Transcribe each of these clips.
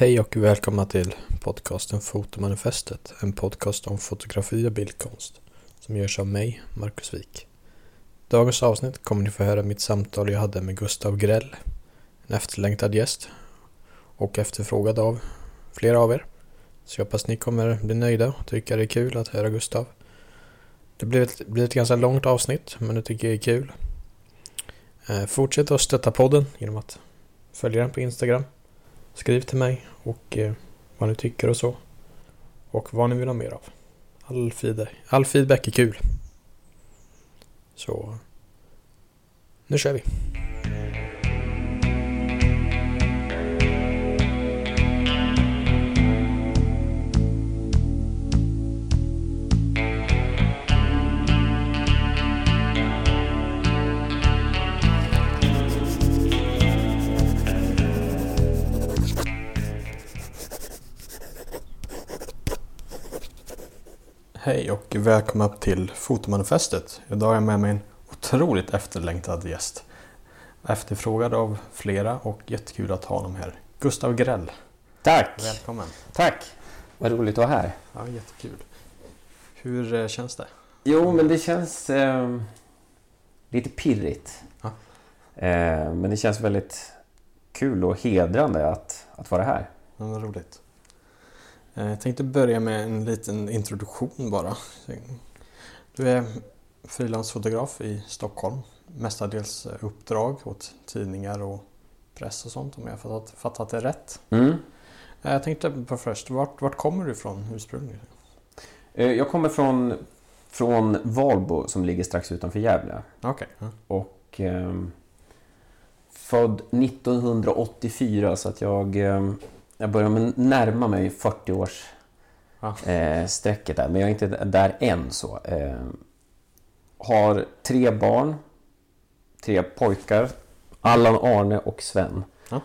Hej och välkomna till podcasten Fotomanifestet, en podcast om fotografi och bildkonst som görs av mig, Marcus Wik. Dagens avsnitt kommer ni få höra mitt samtal jag hade med Gustav Grell, en efterlängtad gäst och efterfrågad av flera av er. Så jag hoppas ni kommer bli nöjda och tycka det är kul att höra Gustav. Det blir ett, blir ett ganska långt avsnitt, men det tycker jag är kul. Eh, fortsätt att stötta podden genom att följa den på Instagram. Skriv till mig och eh, vad ni tycker och så. Och vad ni vill ha mer av. All feedback, all feedback är kul. Så nu kör vi. Hej och välkomna till Fotomanifestet. Idag har jag med mig en otroligt efterlängtad gäst. Efterfrågad av flera och jättekul att ha honom här. Gustav Grell. Tack! Välkommen. Tack! Vad roligt att vara här. Ja, jättekul. Hur eh, känns det? Jo, men det känns eh, lite pirrigt. Ja. Eh, men det känns väldigt kul och hedrande att, att vara här. Ja, vad roligt. Eh, Jag tänkte börja med en liten introduktion bara. Du är frilansfotograf i Stockholm. Mestadels eh, uppdrag åt tidningar och press och sånt om jag fattat, fattat det rätt. Mm. Eh, Jag tänkte på först, vart, vart kommer du ifrån ursprungligen? Eh, jag kommer från, från Valbo som ligger strax utanför Gävle. Okej. ja. Och ehm, född 1984 så att jag, ehm, jag börjar med- närma mig 40 års Ja. eh, strecket där. Men jag är inte där än så. Eh, har tre barn. Tre pojkar. Allan, Arne och Sven. Ja.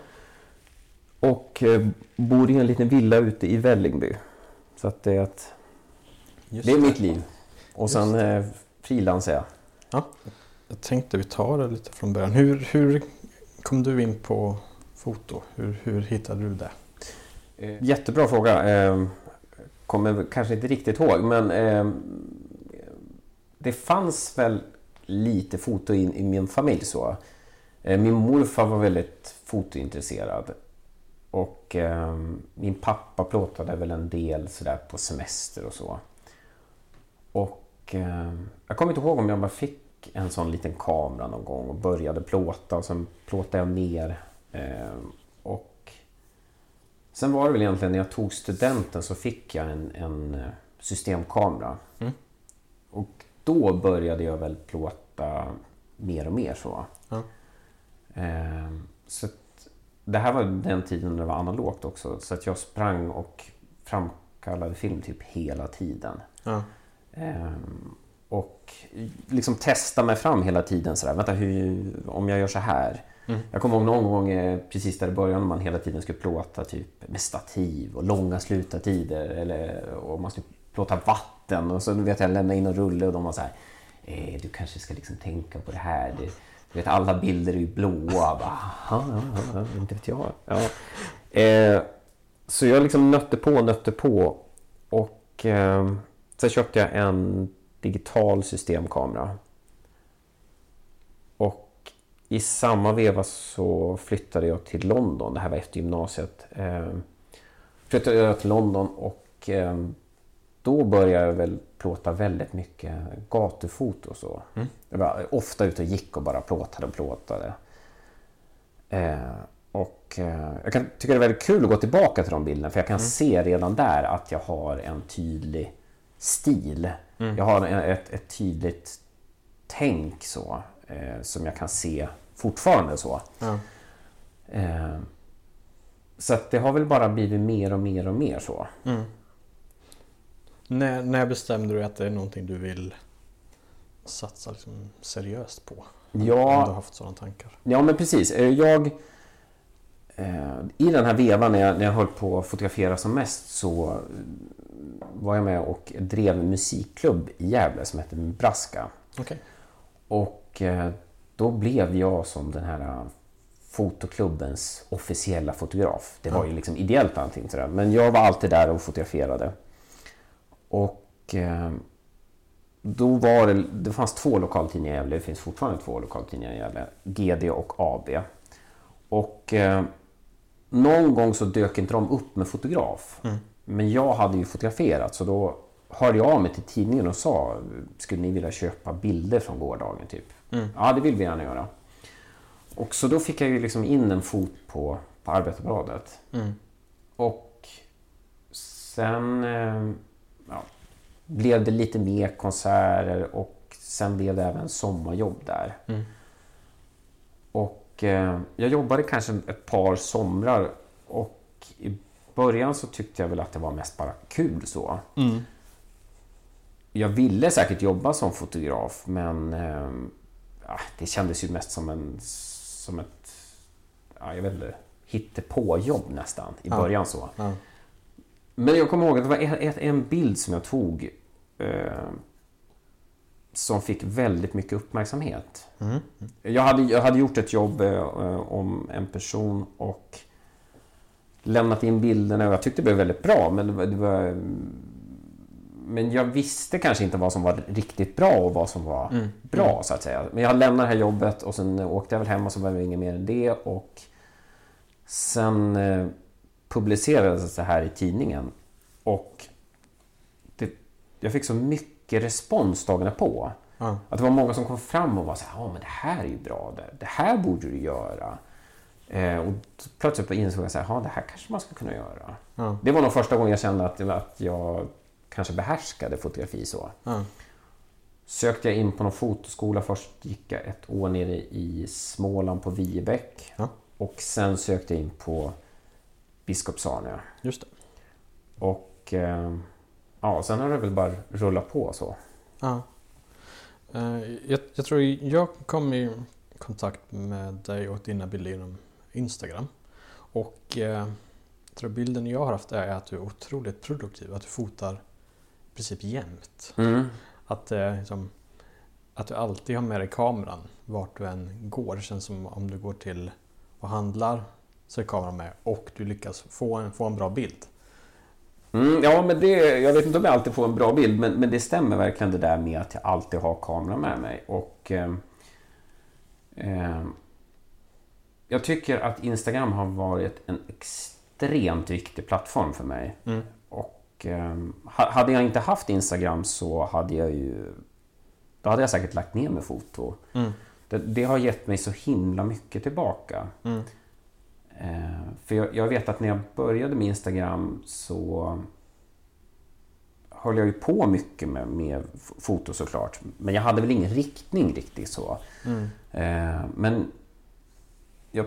Och eh, bor i en liten villa ute i Vällingby. Så att det är, ett, Just det är mitt liv. Och sen eh, frilansar jag. Ja. Jag tänkte vi tar det lite från början. Hur, hur kom du in på foto? Hur, hur hittade du det? Eh, Jättebra fråga. Eh, kommer kanske inte riktigt ihåg, men eh, det fanns väl lite foto in i min familj. så. Eh, min morfar var väldigt fotointresserad. Och eh, min pappa plåtade väl en del sådär på semester och så. Och eh, jag kommer inte ihåg om jag bara fick en sån liten kamera någon gång och började plåta och sen plåtade jag ner. Ehm, Eh, Sen var det väl egentligen när jag tog studenten så fick jag en, en eh, systemkamera. Mm. Och då började jag väl plåta mer och mer så. Ja. Ehm, så det här var den tiden när det var analogt också. Så att jag sprang och framkallade film typ hela tiden. Ja. Ehm, och liksom testa mig fram hela tiden. Sådär. Vänta, hur, om jag gör så här. Mm. Jag kommer ihåg någon gång eh, precis där i början när man hela tiden skulle plåta typ med stativ och långa slutartider. Eller och man skulle plåta vatten. Och så vet jag, lämna in en rulle och de var så här. Eh, du kanske ska liksom tänka på det här. Det, du vet, alla bilder är ju blåa. Bara, ja, ja, ja, inte vet jag. Ja. Eh, så jag liksom nötte på, nötte på. Och eh, sen köpte jag en digital systemkamera. I samma veva så flyttade jag till London. Det här var efter gymnasiet. Eh, flyttade jag till London och eh, då började jag väl plåta väldigt mycket gatufoto och så. Mm. Jag var ofta ute och gick och bara plåtade och plåtade. Eh, och jag kan tycka det är väldigt kul att gå tillbaka till de bilderna för jag kan se redan där att jag har en tydlig stil. Mm. Jag har en, ett, ett tydligt tänk så eh, som jag kan se fortfarande så. Ja. Eh, så att det har väl bara blivit mer och mer och mer så. Mm. När, när bestämde du att det är någonting du vill satsa liksom seriöst på? Om du Ja, har haft sådana tankar. Ja, men precis. Eh, Jag, eh, I den här vevan när jag, när jag höll på att fotografera som mest så var jag med och drev en musikklubb i Gävle som hette Braska. Okej. Och eh, då blev jag som den här fotoklubbens officiella fotograf. Det var ju liksom ideellt allting sådär. Men jag var alltid där och fotograferade. Och eh, då var det, det fanns två lokaltidningar i Gävle, det finns fortfarande två lokaltidningar i Gävle. GD och AB. Och eh, någon gång så dök inte de upp med fotograf. Men jag hade ju fotograferat så då hörde jag av mig till tidningen och sa skulle ni vilja köpa bilder från gårdagen? Typ. Ja, det vill vi gärna göra. Och så då fick jag ju liksom in en fot på, på Arbetarbladet. Och sen eh, ja, blev det lite mer konserter och sen blev det även sommarjobb där. Och eh, jag jobbade kanske ett par somrar och i början så tyckte jag väl att det var mest bara kul så. Jag ville säkert jobba som fotograf men eh, ja, det kändes ju mest som, en, som ett ja, jag vet inte, hittepåjobb nästan i början så. Ja. Men jag kommer ihåg att det var en, bild som jag tog eh, som fick väldigt mycket uppmärksamhet. Jag, hade, jag hade gjort ett jobb eh, om en person och lämnat in bilderna och jag tyckte det blev väldigt bra men det var, det var men jag visste kanske inte vad som var riktigt bra och vad som var bra så att säga. Men jag lämnade det här jobbet och sen åkte jag väl hem och så var det inget mer än det och sen eh, publicerades det här i tidningen och det, jag fick så mycket respons dagarna på. Ja. Att det var många som kom fram och var så här, ja men det här är ju bra, det, det här borde du göra. Eh, och plötsligt insåg jag ja det här kanske man ska kunna göra. Ja. Det var nog första gången jag kände att, att jag kanske behärskade fotografi så. Ja. Sökte jag in på någon fotoskola. Först gick jag ett år nere i Småland på Viebäck. Ja. Och sen sökte jag in på Biskopsarnia. Just det. Och eh, ja, sen har det väl bara rullat på så. Ja. Eh, Jag, jag tror jag kom i kontakt med dig och dina bilder genom Instagram. Och eh, jag tror bilden jag har haft är att du är otroligt produktiv. Att du fotar princip jämt. Mm. Att, eh, liksom, att du alltid har med dig kameran vart du än går. Det känns som om du går till och handlar så är kameran med och du lyckas få en, få en bra bild. Mm, ja, men det, jag vet inte om jag alltid får en bra bild, men, men det stämmer verkligen det där med att jag alltid har kameran med mig. Och eh, eh, Jag tycker att Instagram har varit en extremt viktig plattform för mig. Ha- Hade jag inte haft Instagram så hade jag ju... Då hade jag säkert lagt ner med foto. Det, det har gett mig så himla mycket tillbaka. Eh, för jag, jag vet att när jag började med Instagram så höll jag ju på mycket med, med foto såklart. Men jag hade väl ingen riktning riktigt så. Eh, men jag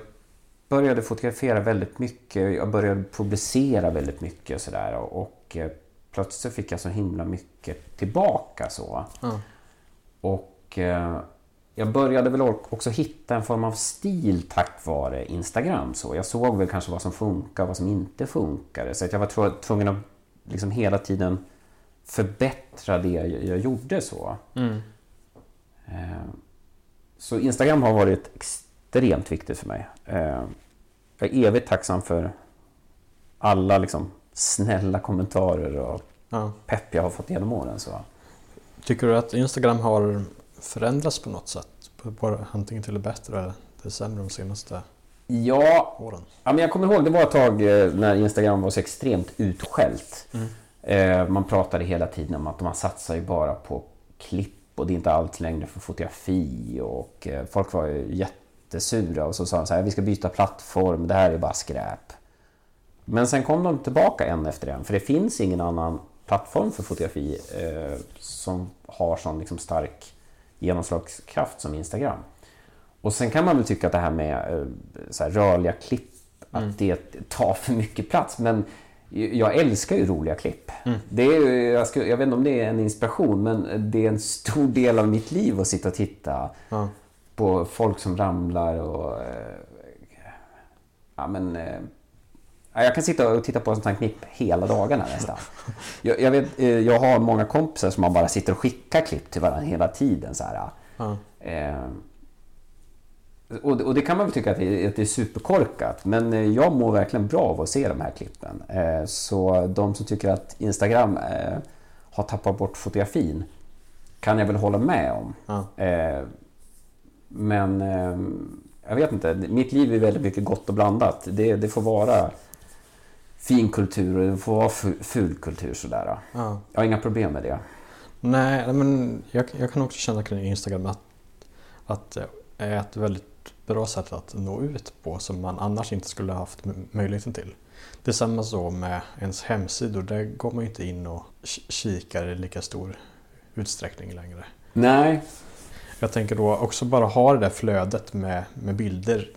började fotografera väldigt mycket. Jag började publicera väldigt mycket och sådär. Och, och eh, plötsligt fick jag så himla mycket tillbaka så. Ja. Och eh, jag började väl också hitta en form av stil tack vare Instagram. Så jag såg väl kanske vad som funkar och vad som inte funkar. Så att jag var tv- tvungen att liksom hela tiden förbättra det jag, jag gjorde. så. Eh, så Instagram har varit extremt viktigt för mig. Eh, jag är evigt tacksam för alla liksom, snälla kommentarer och Ja. pepp jag har fått genom åren. Så. Tycker du att Instagram har förändrats på något sätt? Antingen till det bättre eller det sämre de senaste Ja, åren? Ja, men jag kommer ihåg, det var ett tag eh, när Instagram var så extremt utskällt. Eh, Man pratade hela tiden om att man satsar ju bara på klipp och det är inte allt längre för fotografi. Och eh, folk var ju jättesura och så sa de så här, vi ska byta plattform, det här är bara skräp. Men sen kom de tillbaka en efter en, för det finns ingen annan plattform för fotografi eh, som har sån liksom stark genomslagskraft som Instagram. Och sen kan man väl tycka att det här med eh, så här, rörliga klipp, att det tar för mycket plats. Men jag älskar ju roliga klipp. Det är, jag, ska, jag vet inte om det är en inspiration, men det är en stor del av mitt liv att sitta och titta Ja. på folk som ramlar och... eh, Ja, men... ja, Jag kan sitta och titta på sånt här klipp hela dagarna nästan. Jag, jag, vet, eh, jag har många kompisar som man bara sitter och skickar klipp till varandra hela tiden. Så här. Ja. Eh, och, och det kan man väl tycka att det, är, att det är superkorkat. Men eh, jag mår verkligen bra av att se de här klippen. Eh, så de som tycker att Instagram eh, har tappat bort fotografin kan jag väl hålla med om. Eh, men jag vet inte, mitt liv är väldigt mycket gott och blandat. Det, det får vara fin kultur och det får vara fu- ful kultur sådär. Ja. Jag har inga problem med det. Nej, men jag, jag kan också känna kring Instagram att, att det är ett väldigt bra sätt att nå ut på som man annars inte skulle ha haft möjligheten till. Det är samma så med ens hemsidor. Där går man ju inte in och kikar i lika stor utsträckning längre. Nej. Jag tänker då också bara ha det där flödet med, med bilder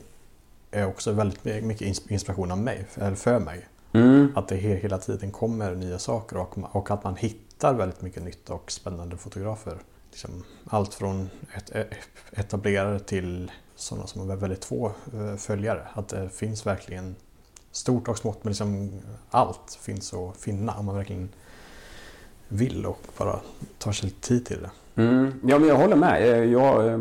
är också väldigt mycket ins- inspiration av mig, eller för mig. Mm. Att det he- hela tiden kommer nya saker och, och att man hittar väldigt mycket nytt och spännande fotografer. Liksom allt från ett, ett, etablerade till sådana som har väldigt få eh, följare. Att det finns verkligen stort och smått, men liksom allt finns att finna om man verkligen vill och bara tar sig tid till det. Mm. Ja, men jag håller med. Eh, Jag,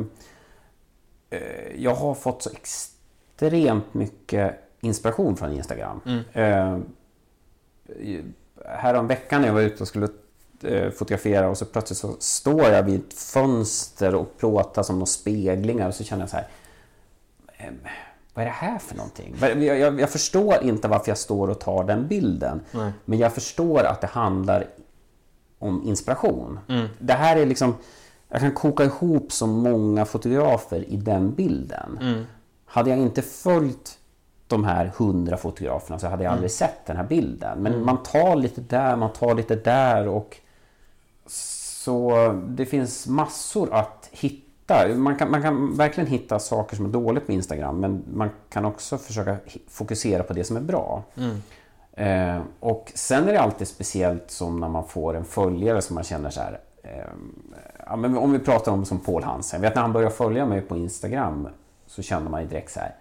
eh, jag har fått så extremt mycket inspiration från Instagram. Eh, härom veckan när jag var ute och skulle eh, fotografera och så plötsligt så står jag vid ett fönster och plåtar som några speglingar och så känner jag så här. eh, Vad är det här för någonting? Jag, jag, jag förstår inte varför jag står och tar den bilden. Nej. Men jag förstår att det handlar om inspiration. Mm. Det här är liksom... Jag kan koka ihop så många fotografer i den bilden. Mm. Hade jag inte följt de här hundra fotograferna så hade jag aldrig sett den här bilden. Men man tar lite där, man tar lite där och så det finns massor att hitta. Man kan, man kan verkligen hitta saker som är dåligt på Instagram men man kan också försöka fokusera på det som är bra. Eh, och sen är det alltid speciellt som när man får en följare som man känner så här. Eh, ja, men om vi pratar om som Paul Hansen. Vet när han började följa mig på Instagram så kände man ju direkt så här.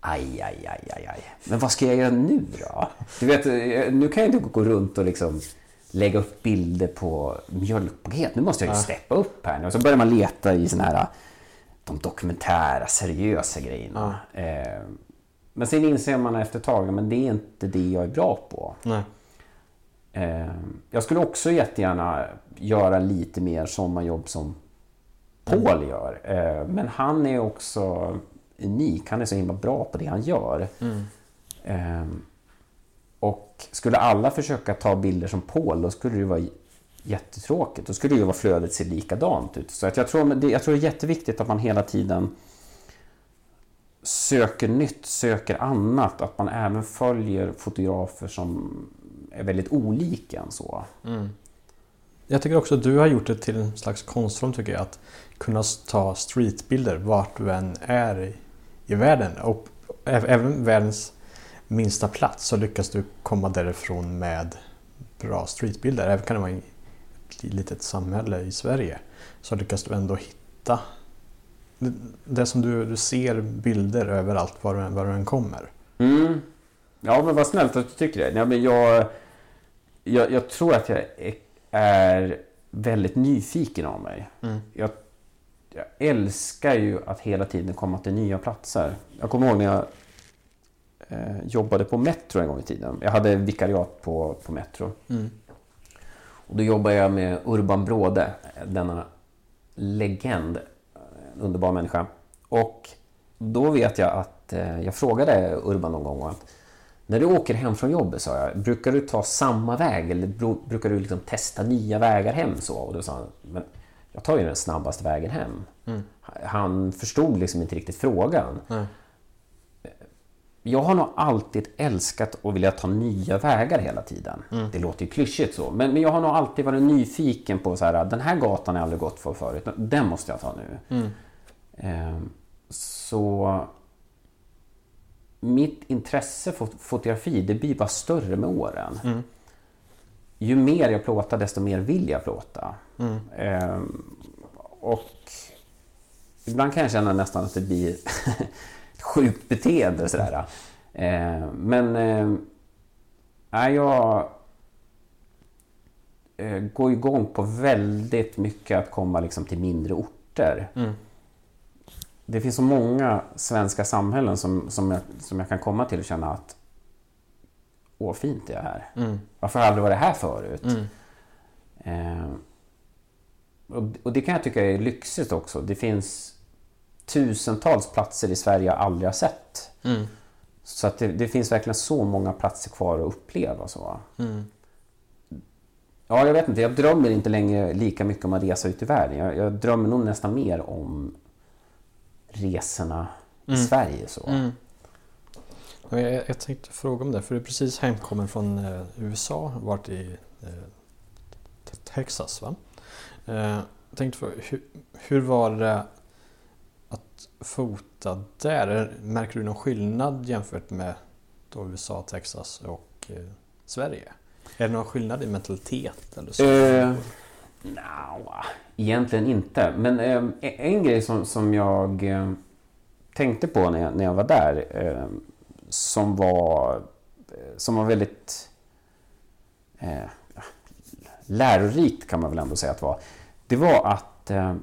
Aj, aj, aj, aj, aj. Men vad ska jag göra nu då? Du vet, eh, nu kan jag inte gå runt och liksom lägga upp bilder på mjölkpaket. Nu måste jag ju steppa upp här. Och så börjar man leta i såna här de dokumentära, seriösa grejerna. Eh, men sen inser man efter ett tag, men det är inte det jag är bra på. Nej. Eh, jag skulle också jättegärna göra lite mer sommarjobb som Paul gör. Eh, men han är också unik. Han är så himla bra på det han gör. Eh, och skulle alla försöka ta bilder som Paul, då skulle det vara jättetråkigt. Då skulle ju vara flödet se likadant ut. Så att jag, tror, det- jag tror det är jätteviktigt att man hela tiden söker nytt, söker annat. Att man även följer fotografer som är väldigt olika än så. Jag tycker också att du har gjort det till en slags konstform tycker jag. Att kunna ta streetbilder vart du än är i, världen. Och även världens minsta plats så lyckas du komma därifrån med bra streetbilder. Även kan det vara i ett litet samhälle i Sverige. Så lyckas du ändå hitta det, som du, du ser bilder överallt var du, än- var du än kommer. Mm. Ja, men vad snällt att du tycker det. Ja, men jag, jag, jag tror att jag är, väldigt nyfiken av mig. Jag, jag älskar ju att hela tiden komma till nya platser. Jag kommer ihåg när jag eh, jobbade på Metro en gång i tiden. Jag hade vikariat på, på Metro. Och då jobbade jag med Urban Bråde, denna legend, en underbar människa. Och då vet jag att eh, jag frågade Urban någon gång att när du åker hem från jobbet, sa jag, brukar du ta samma väg eller brukar du liksom testa nya vägar hem? Så? Och då sa han, men jag tar ju den snabbaste vägen hem. Han förstod liksom inte riktigt frågan. Jag har nog alltid älskat och vilja ta nya vägar hela tiden. Det låter ju klyschigt så, men, men jag har nog alltid varit nyfiken på så här, den här gatan har jag aldrig gått för förut, den måste jag ta nu. Ehm, så mitt intresse för fotografi, det blir bara större med åren. Ju mer jag plåtar, desto mer vill jag plåta. Ehm, och ibland kan jag känna nästan att det blir ett sjukt beteende. Sådär. Eh, men eh, jag eh, går igång på väldigt mycket att komma liksom till mindre orter. det finns så många svenska samhällen som, som, jag, som jag kan komma till och känna att Åh, fint det är här. Mm. Varför har jag aldrig varit här förut? Mm. Eh, och, och det kan jag tycka är lyxigt också. Det finns tusentals platser i Sverige jag aldrig har sett. Mm. Så att det, det finns verkligen så många platser kvar att uppleva. Så. Mm. Ja, jag vet inte. Jag drömmer inte längre lika mycket om att resa ut i världen. Jag, jag drömmer nog nästan mer om resorna i Mm. Sverige. Så. Jag, jag tänkte fråga om det, för du är precis hemkommen från eh, USA, varit i eh, Texas va? Eh, jag tänkte fråga, hur, hur var det att fota där? Märker du någon skillnad jämfört med då USA, Texas och eh, Sverige? Är det någon skillnad i mentalitet eller så? Eh, nja, egentligen inte. Men eh, en grej som, som jag eh, tänkte på när jag, när jag var där eh, som var, eh, som var väldigt eh, lärorikt kan man väl ändå säga att det var. Det var att eh,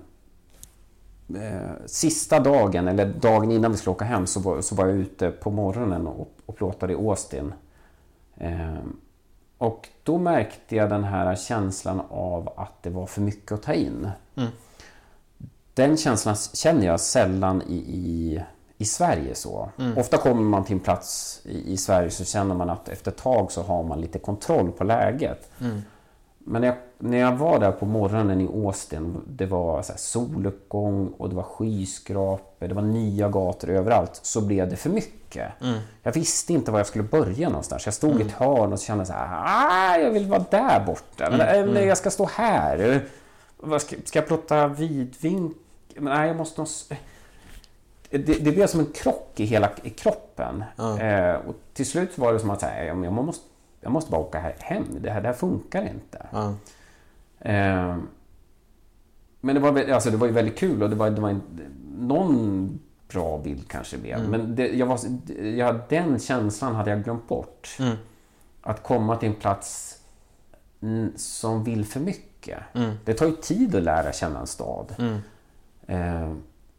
eh, sista dagen, eller dagen innan vi skulle åka hem, så var, så var jag ute på morgonen och, och plåtade i Austin. Eh, och då märkte jag den här känslan av att det var för mycket att ta in. Mm. Den känslan känner jag sällan i, i, i Sverige. så. Mm. Ofta kommer man till en plats i, i Sverige så känner man att efter ett tag så har man lite kontroll på läget. Mm. Men när jag, när jag var där på morgonen i Austin, det var så soluppgång och det var skyskrapor, det var nya gator överallt, så blev det för mycket. Mm. Jag visste inte var jag skulle börja någonstans. Jag stod i ett hörn och kände så här, ah, jag vill vara där borta. Men, Mm, eller jag ska stå här. Ska, ska jag plåta vidvinkel? Nej, jag måste nog... Det, det blev som en krock i hela i kroppen. Ja. Eh, och till slut var det som att säga, jag, jag, måste, jag måste bara åka här, hem. Det här, det här funkar inte. Ja. Eh, men det var, alltså det var ju väldigt kul och det var, det var en, någon bra bild kanske blev. Mm. Men det, jag var, jag, den känslan hade jag glömt bort. Mm. Att komma till en plats mm, som vill för mycket. Mm. Det tar ju tid att lära känna en stad. Mm. Eh,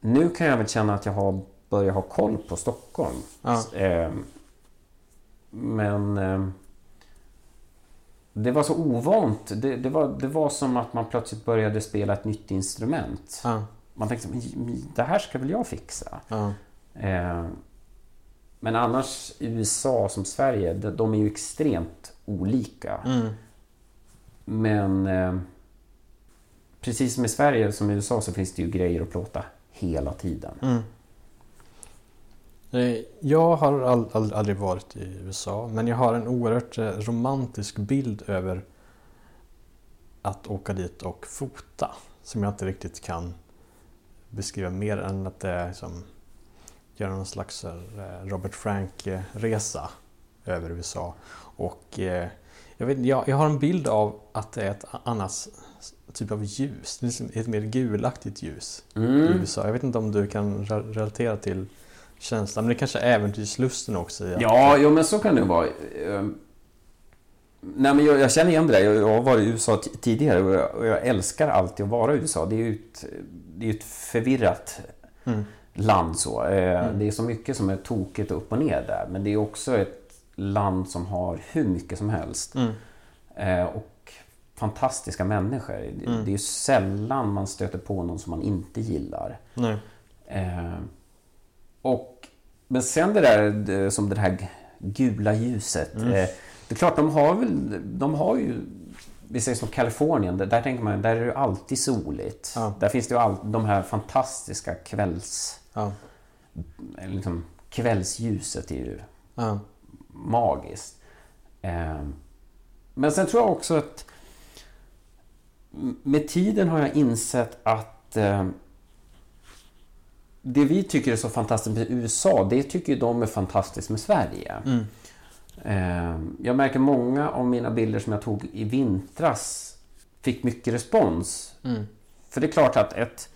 nu kan jag väl känna att jag har börjat ha koll på Stockholm. Ja. Eh, men eh, det var så ovant. Det, det, var, det var som att man plötsligt började spela ett nytt instrument. Ja. Man tänkte, "Men det här ska väl jag fixa? Ja. Eh, men annars, USA som Sverige, de, är ju extremt olika. Mm. Men precis som i Sverige som i USA så finns det ju grejer att plåta hela tiden. Mm. Eh, jag har all, all, aldrig varit i USA, men jag har en oerhört eh, romantisk bild över att åka dit och fota. Som jag inte riktigt kan beskriva mer än att det är som göra någon slags eh, Robert Frank-resa över USA. Och eh, jag, vet, jag, jag har en bild av att det är ett annat typ av ljus. Det är liksom ett mer gulaktigt ljus i Mm. USA. Jag vet inte om du kan re- relatera till känslan, men det kanske är äventyrslusten också i att- Ja, jo, men så kan det vara. Eh, Nej, men jag, jag känner igen det där. Jag, har varit i USA tidigare och jag, och jag älskar alltid att vara i USA. Det är ju ett, det är ett förvirrat Mm. land. så. Eh, Mm. Det är så mycket som är tokigt upp och ner där. Men det är också ett land som har hur mycket som helst. Mm. Eh, och fantastiska människor. Det- Mm. Det är ju sällan man stöter på någon som man inte gillar. Eh, och, men sen det där som det här gula ljuset. Mm. Eh, det är klart, de har väl... De har ju... Vi säger som Kalifornien, där, där tänker man där är det alltid soligt. Ja. Där finns det ju all, de här fantastiska kvälls... Ja. eller Liksom, kvällsljuset är ju Ja. magiskt. Eh, men sen tror jag också att med tiden har jag insett att eh, det vi tycker är så fantastiskt med USA, det tycker de är fantastiskt med Sverige. Mm. Eh, jag märker många av mina bilder som jag tog i vintras fick mycket respons. Mm. För det är klart att ett,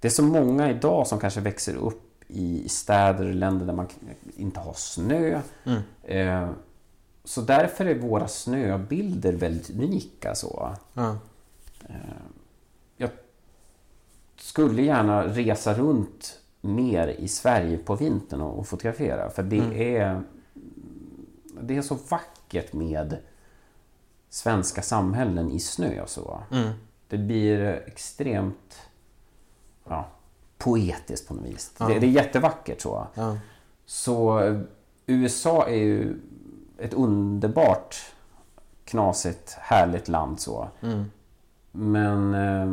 det är så många idag som kanske växer upp i städer och länder där man inte har snö. Mm. Eh, så därför är våra snöbilder väldigt unika. Så. Ja. Jag skulle gärna resa runt mer i Sverige på vintern och, fotografera. För det är det är så vackert med svenska samhällen i snö och så. Det blir extremt ja, poetiskt på något vis. Det, det är jättevackert så. Så eh, USA är ju ett underbart knasigt, härligt land så. Men eh,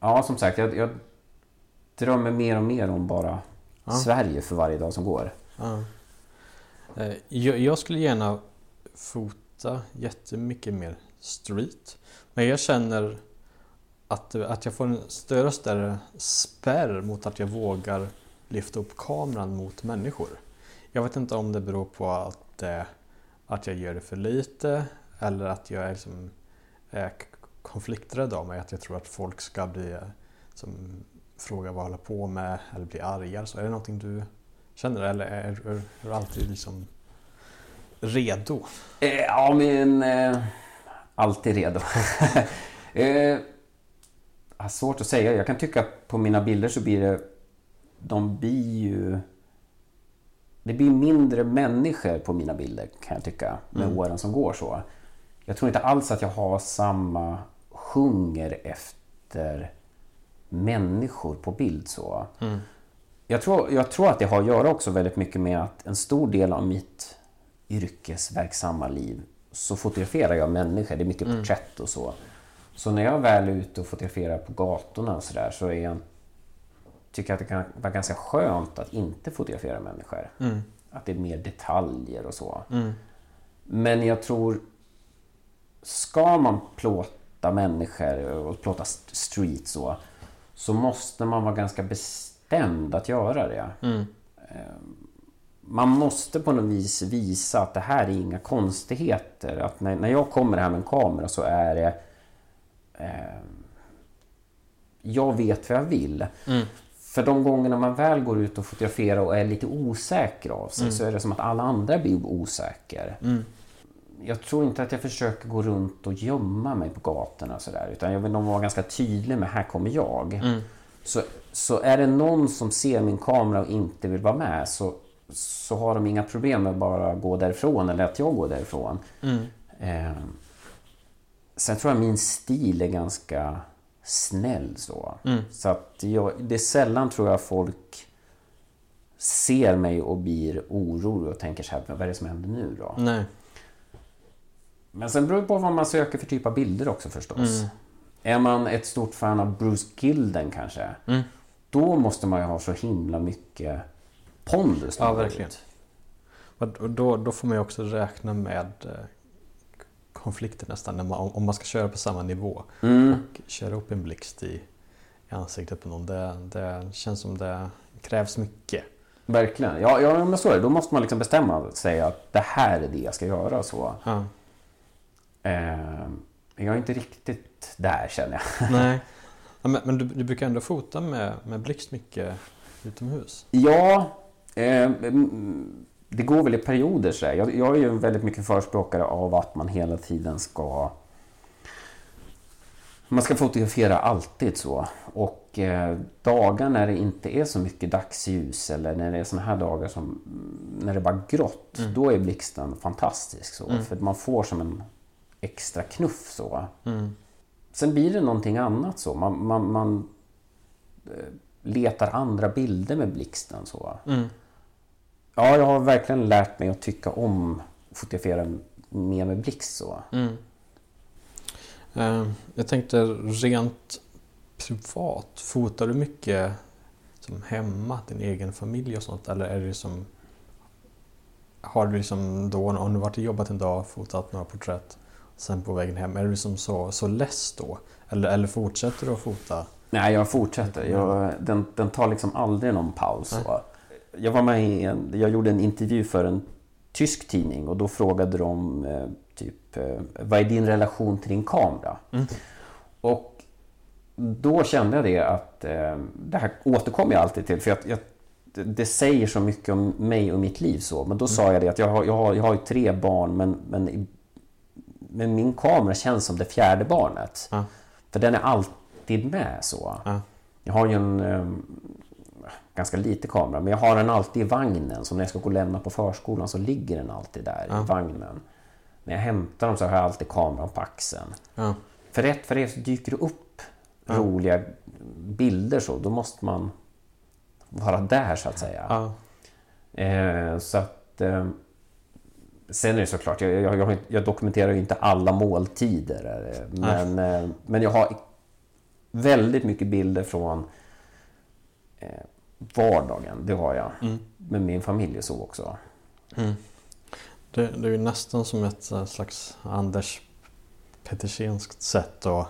ja, som sagt, jag, jag drömmer mer och mer om bara Sverige för varje dag som går. Ja. Eh, Jag, jag skulle gärna fota jättemycket mer street. Men jag känner att, att jag får en större och större spärr mot att jag vågar lyfta upp kameran mot människor. Jag vet inte om det beror på att, eh, att jag gör det för lite eller att jag är liksom, konflikträdd av mig. Att jag tror att folk ska bli eh, som frågar vad jag håller på med eller bli arga. Så är det någonting du känner eller är, är, är du alltid liksom redo? Eh, ja, men... Eh, alltid redo. eh, svårt att säga. Jag kan tycka att på mina bilder så blir det... De blir ju... Det blir mindre människor på mina bilder kan jag tycka med åren som går så. Jag tror inte alls att jag har samma hunger efter människor på bild så. Jag, tror, jag tror att det har att göra också väldigt mycket med att en stor del av mitt yrkesverksamma liv så fotograferar jag människor. Det är mycket porträtt och så. Så när jag väl är ute och fotograferar på gatorna och så där så är jag, tycker jag att det kan vara ganska skönt att inte fotografera människor. Att det är mer detaljer och så. Men jag tror, ska man plåta människor och st- street så, så måste man vara ganska bestämd att göra det. Man måste på något vis visa att det här är inga konstigheter. Att när, när jag kommer här med en kamera så är det... Eh, jag vet vad jag vill. För de gångerna man väl går ut och fotograferar och är lite osäker av sig så är det som att alla andra blir osäker. Jag tror inte att jag försöker gå runt och gömma mig på gatorna och sådär. Utan jag vill nog vara ganska tydlig med här kommer jag. Så, så är det någon som ser min kamera och inte vill vara med så, så har de inga problem med att bara gå därifrån eller att jag går därifrån. Eh, sen tror jag min stil är ganska snäll så. Så att jag, det är sällan tror jag folk ser mig och blir orolig och tänker så här, vad är det som händer nu då? Nej. Men sen beror det på vad man söker för typ av bilder också förstås. Är man ett stort fan av Bruce Gilden kanske, då måste man ju ha så himla mycket pondus. Ja, verkligen. då, då får man ju också räkna med eh, konflikter nästan när man, om om man ska köra på samma nivå Mm. och köra upp en blixt i, i ansiktet på någon. Det, det känns som det krävs mycket. Verkligen. Ja, ja, men så är det. Då måste man liksom bestämma sig att det här är det jag ska göra. så. Ja. Eh, jag är inte riktigt där känner jag. Nej. Men men du, du brukar ändå fota med, med blixt mycket utomhus? Ja, eh, mm, det går väl i perioder. Så. Jag, jag är ju väldigt mycket förespråkare av att man hela tiden ska... Man ska fotografera alltid så. Och eh, dagar när det inte är så mycket dagsljus eller när det är såna här dagar som mm, när det är bara grått. Då är blixten fantastisk. Så, För man får som en extra knuff så. Sen blir det någonting annat så. Man, man, man eh, letar andra bilder med blixten så. Ja, jag har verkligen lärt mig att tycka om att fotografera mer med blixt så. Eh, Jag tänkte rent privat, fotar du mycket som hemma, din egen familj och sånt? Eller är det som... Har du liksom då, om du varit och jobbat en dag, fotat några porträtt, sen på vägen hem, är du liksom så, så less då? Eller, eller fortsätter du att fota? Nej, jag fortsätter. Jag, den, den tar liksom aldrig någon paus. Så. Jag var med i en, jag gjorde en intervju för en tysk tidning och då frågade de eh, typ eh, vad är din relation till din kamera? Och då kände jag det att eh, det här återkommer jag alltid till för jag, jag, det, säger så mycket om mig och mitt liv så. Men då sa jag det att jag har, jag har, jag har ju tre barn men, men, men min kamera känns som det fjärde barnet. Ja. För den är alltid med så. Ja. Jag har ju en... eh, ganska lite kamera. Men jag har den alltid i vagnen. Så när jag ska gå och lämna på förskolan så ligger den alltid där Ja. i vagnen. När jag hämtar dem så har jag alltid kameran på axeln. För rätt för det så dyker det upp roliga bilder så. Då måste man vara där så att säga. Eh, så att... Eh, sen är det såklart, jag, jag, jag, jag dokumenterar ju inte alla måltider. eh, Men, eh, men jag har väldigt mycket bilder från eh, vardagen. Det har jag. Mm. Med min familj så också. Det, det är ju nästan som ett slags Anders Petersenskt sätt att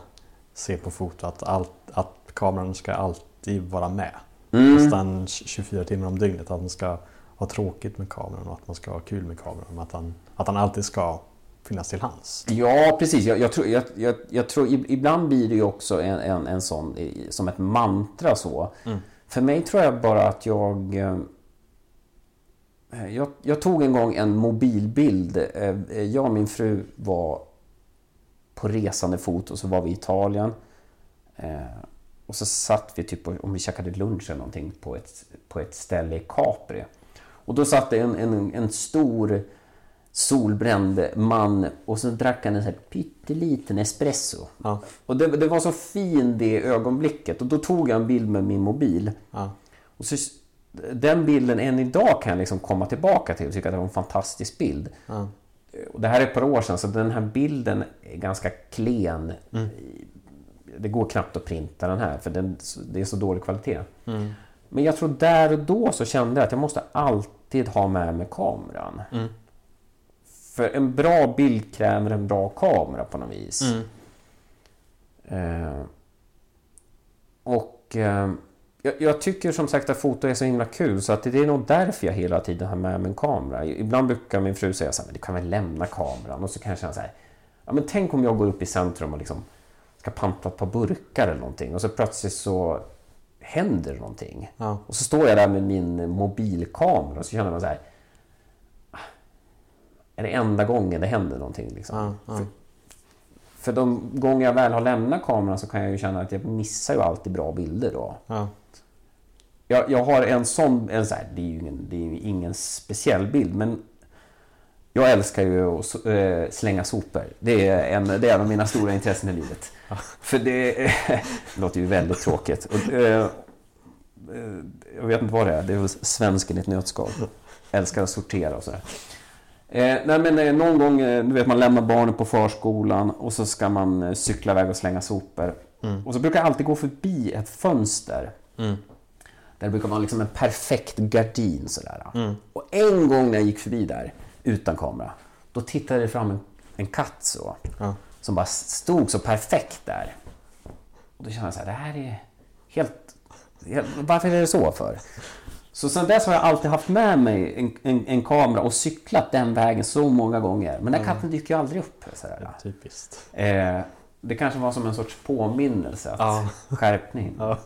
se på foto. Att, allt, att kameran ska alltid vara med. Mm. Nästan 24 timmar om dygnet. Att man ska ha tråkigt med kameran och att man ska ha kul med kameran. Att han, att han alltid ska finnas till hands. Ja, precis. Jag, jag, tror, jag, jag, jag tror, ib- ibland blir det ju också en, en, en sån, som ett mantra så. För mig tror jag bara att jag... eh, Jag, jag tog en gång en mobilbild. Eh, Jag och min fru var på resande fot och så var vi i Italien. Eh, Och så satt vi typ, om vi käkade lunch eller någonting, på ett, på ett ställe i Capri. Och då satt det en, en, en stor solbränd man och så drack han en så här pytteliten espresso. Ja. Och det, det var så fin det ögonblicket och då tog jag en bild med min mobil. Ja. Och så, den bilden än idag kan jag liksom komma tillbaka till och tycka att det var en fantastisk bild. Ja. Och det här är ett par år sedan så den här bilden är ganska klen. Det går knappt att printa den här för den, det är så dålig kvalitet. Men jag tror där och då så kände jag att jag måste alltid ha med mig kameran. För en bra bild kräver en bra kamera på något vis. Eh, och eh, jag, jag tycker som sagt att foto är så himla kul så att det är nog därför jag hela tiden har med mig en kamera. Ibland brukar min fru säga så här, men du kan väl lämna kameran? Och så kan jag känna så här, ja men tänk om jag går upp i centrum och liksom ska panta ett par burkar eller någonting och så plötsligt så händer någonting. Ja. Och så står jag där med min mobilkamera och så känner man så här, "Ah, är det enda gången det händer någonting? Liksom? Ja. För, för de gånger jag väl har lämnat kameran så kan jag ju känna att jag missar ju alltid bra bilder då. Ja. Jag, jag har en sån, en så här, det är ju ingen, det är ingen speciell bild men jag älskar ju att eh, slänga sopor. Det är, en, det är en av mina stora intressen i livet. För det, låter ju väldigt tråkigt. Och, eh, eh, jag vet inte vad det är, det är väl svensken i ett nötskal. Älskar att sortera och sådär. Eh, nej men eh, någon gång, eh, du vet man lämnar barnen på förskolan och så ska man eh, cykla iväg och slänga sopor. Och så brukar jag alltid gå förbi ett fönster. Mm. Där det brukar vara liksom en perfekt gardin sådär. Och en gång när jag gick förbi där, utan kamera, då tittade det fram en, en katt så. Ja. Som bara stod så perfekt där. Och då kände jag så här, det här är helt... helt varför är det så för? Så sen dess har jag alltid haft med mig en, en, en kamera och cyklat den vägen så många gånger. Men den katten dyker ju aldrig upp. Sådär. Typiskt. Eh, det kanske var som en sorts påminnelse. Att Ja. Skärpning. Ja.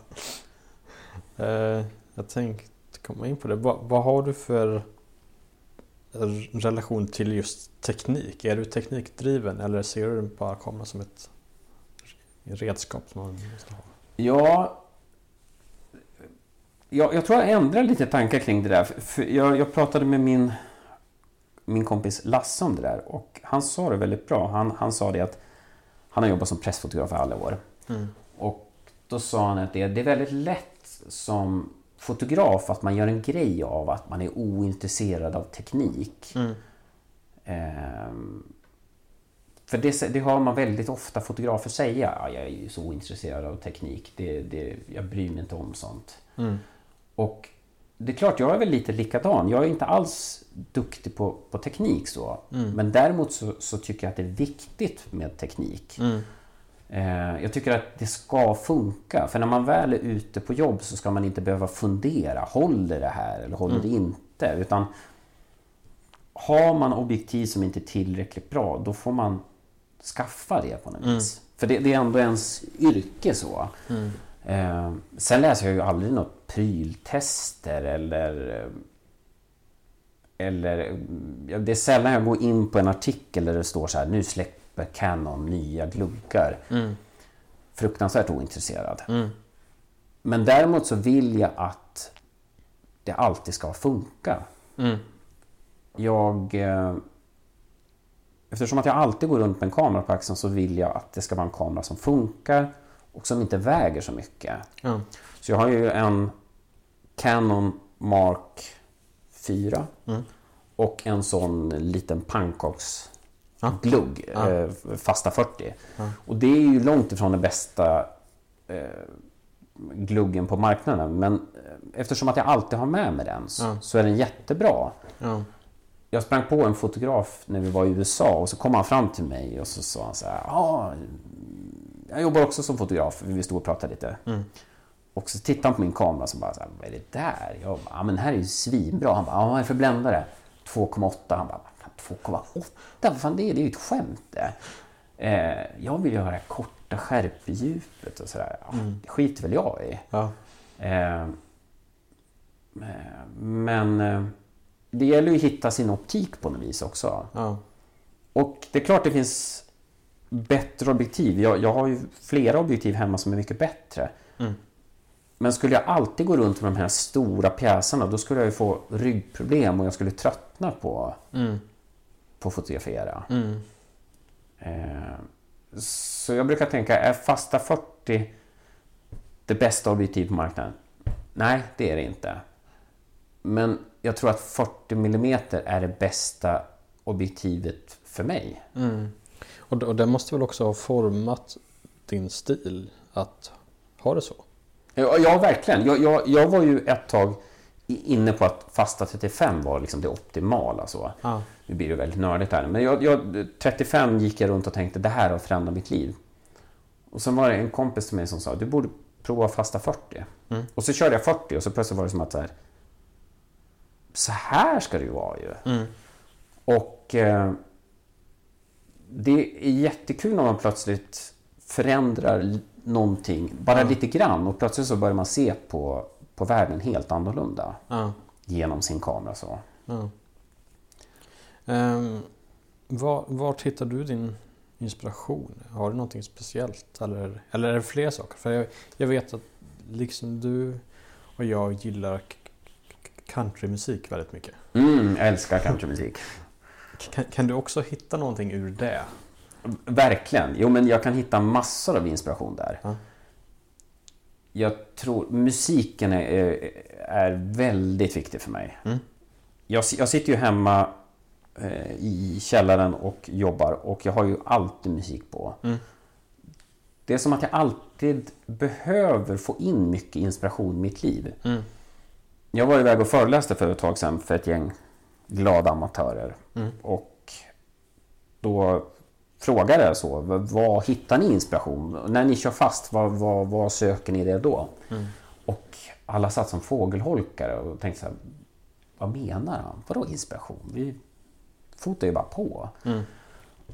Eh, jag tänkte komma in på det. Vad, vad har du för relation till just teknik? Är du teknikdriven eller ser du bara kameran som ett redskap som man måste ha? Ja, jag, jag tror jag ändrar lite tankar kring det där. Jag, jag pratade med min, min kompis Lasse om det där och han sa det väldigt bra. Han, han sa det att han har jobbat som pressfotograf i alla år. Och då sa han att det, det är väldigt lätt som fotograf att man gör en grej av att man är ointresserad av teknik. Ehm, för det, det har man väldigt ofta fotografer säga. Ja, jag är ju så ointresserad av teknik. Det, det, jag bryr mig inte om sånt. Och det är klart, jag är väl lite likadan. Jag är inte alls duktig på, på teknik så. Men däremot så, så tycker jag att det är viktigt med teknik. Eh, jag tycker att det ska funka. För när man väl är ute på jobb så ska man inte behöva fundera. Håller det här eller håller det inte? Utan har man objektiv som inte är tillräckligt bra, då får man skaffa det på något vis. För det, det är ändå ens yrke så. Eh, sen läser jag ju aldrig något pryltester eller... eh, Eller... mm, Det är sällan jag går in på en artikel där det står så här, nu släpper Canon nya gluggar. Fruktansvärt ointresserad. Men däremot så vill jag att det alltid ska funka. Mm. Jag... Eh, eftersom att jag alltid går runt med en kamera på axeln så vill jag att det ska vara en kamera som funkar och som inte väger så mycket. Ja. Så jag har ju en Canon Mark 4 Mm. och en sån liten pannkaksglugg, Ja. Ja. eh, fasta 40. Ja. Och det är ju långt ifrån den bästa eh, gluggen på marknaden. Men eh, eftersom att jag alltid har med mig den så, så är den jättebra. Ja. Jag sprang på en fotograf när vi var i USA och så kom han fram till mig och så sa han så här. Ja, jag jobbar också som fotograf. Vi stod och pratade lite. Mm. Och så tittade han på min kamera och bara så här, vad är det där? Jag bara, ja men här är ju svinbra. Han bara, ja vad är det för bländare? 2,8. Han bara, 2,8? Vad fan det är? Det är ju ett skämt det. Eh, jag vill ju ha det korta skärpedjupet och sådär. Ja, Det skiter väl jag i. Ja. Eh, eh, men eh, det gäller ju att hitta sin optik på något vis också. Ja. Och det är klart det finns bättre objektiv. Jag, jag har ju flera objektiv hemma som är mycket bättre. Mm. Men skulle jag alltid gå runt med de här stora pjäserna då skulle jag ju få ryggproblem och jag skulle tröttna på, Mm. Att fotografera. Mm. Eh, så jag brukar tänka, är fasta 40 det bästa objektiv på marknaden? Nej, det är det inte. Men jag tror att 40 mm är det bästa objektivet för mig. Mm. Och, det- och det måste väl också ha format din stil att ha det så? Ja, ja verkligen. Jag, jag, jag var ju ett tag inne på att fasta 35 var liksom det optimala. Så. Ja. Nu blir det väldigt nördigt här. Men jag, jag, 35 gick jag runt och tänkte det här har förändrat mitt liv. Och sen var det en kompis till mig som sa du borde prova fasta 40. Mm. Och så körde jag 40 och så plötsligt var det som att så här, så här ska det ju vara ju. Mm. Och eh, det är jättekul när man plötsligt förändrar någonting, bara Ja. lite grann och plötsligt så börjar man se på, på världen helt annorlunda genom sin kamera. Så. Ehm, var, vart hittar du din inspiration? Har du någonting speciellt? Eller, eller är det fler saker? För jag, jag vet att liksom du och jag gillar countrymusik väldigt mycket. Mm, älskar countrymusik. Kan, kan du också hitta någonting ur det? Verkligen. Jo, men jag kan hitta massor av inspiration där. Ja. Jag tror musiken är, är, väldigt viktig för mig. Mm. Jag, jag sitter ju hemma i källaren och jobbar och jag har ju alltid musik på. Mm. Det är som att jag alltid behöver få in mycket inspiration i mitt liv. Mm. Jag var iväg och föreläste för ett tag sedan för ett gäng glada amatörer. Mm. Och då frågade jag så, "V- vad hittar ni inspiration? När ni kör fast, vad, vad, vad söker ni det då? Mm. Och alla satt som fågelholkare och tänkte så här, vad menar han? Vadå inspiration? Vi fotar ju bara på. Mm.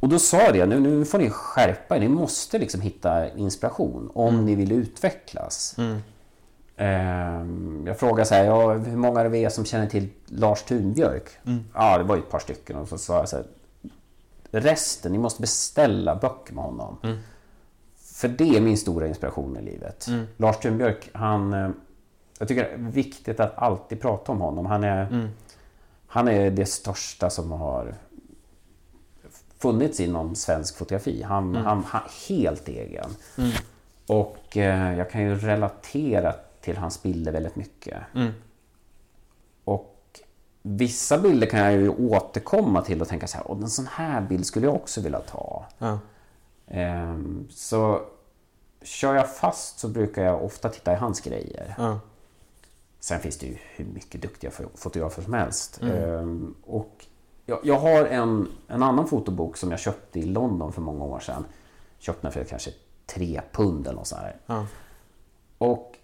Och då sa jag det, nu, nu får ni skärpa er, ni måste liksom hitta inspiration om ni vill utvecklas. Mm. Ehm, jag frågade så här, ja, hur många är det som känner till Lars Thunbjörk? Mm. Ja, det var ju ett par stycken. Och så sa jag så här, resten, ni måste beställa böcker med honom. Mm. För det är min stora inspiration i livet. Mm. Lars Thunbjörk, han... eh, Jag tycker det är viktigt att alltid prata om honom. Han är, Mm. Han är det största som har funnits inom svensk fotografi. Han, han, han är helt egen. Mm. Och eh, jag kan ju relatera till hans bilder väldigt mycket. Mm. Och vissa bilder kan jag ju återkomma till och tänka så här, "Åh, en sån här bild skulle jag också vilja ta. Ja. Ehm, så kör jag fast så brukar jag ofta titta i hans grejer. Ja. Sen finns det ju hur mycket duktiga fo- fotografer som helst. Mm. Ehm, och jag, jag har en, en annan fotobok som jag köpte i London för många år sedan. Köpte den för kanske tre pund eller något sånt. Ja. Och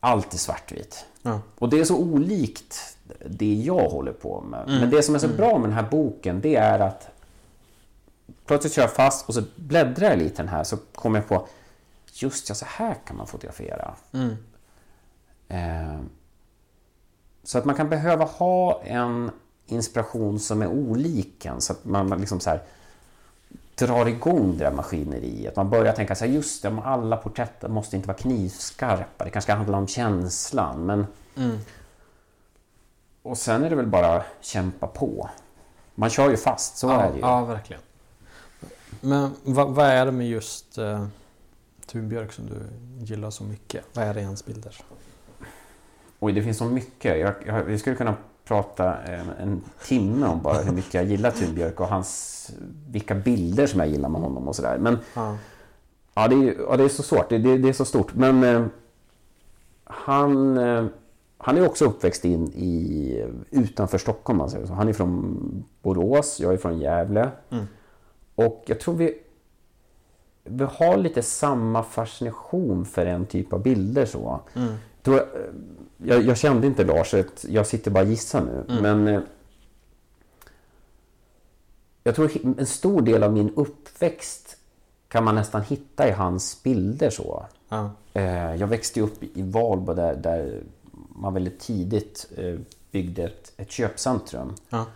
allt är svartvitt. Ja. Och det är så olikt det jag håller på med. Mm. Men det som är så bra med den här boken det är att plötsligt kör jag fast och så bläddrar jag lite i den här så kommer jag på just ja, så här kan man fotografera. Mm. Eh, så att man kan behöva ha en inspiration som är olik en, så att man liksom så här drar igång det där maskineriet. Man börjar tänka så här, just det, alla porträtt måste inte vara knivskarpa. Det kanske ska handla om känslan. Men Mm. och sen är det väl bara kämpa på. Man kör ju fast, så ja, är det ju. Ja, verkligen. Men vad, vad är det med just uh, Tunbjörk som du gillar så mycket? Vad är det i hans bilder? Oj, det finns så mycket. Jag, jag, vi skulle kunna prata en, en timme om bara hur mycket jag gillar Tunbjörk och hans, vilka bilder som jag gillar med honom och sådär. Men Ja. ja, det är, ja, det är så svårt. Det, det, det är så stort. Men eh, han, eh, han är också uppväxt in i, utanför Stockholm. Man säger så. Han är från Borås, jag är från Gävle. Mm. Och jag tror vi, vi har lite samma fascination för en typ av bilder. så. Mm. Då, eh, jag, jag kände inte Lars, jag sitter bara och gissar nu. Mm. Men eh, jag tror en stor del av min uppväxt kan man nästan hitta i hans bilder. så. Eh, jag växte upp i Valbo där, där man väldigt tidigt byggde ett, ett köpcentrum. Ja.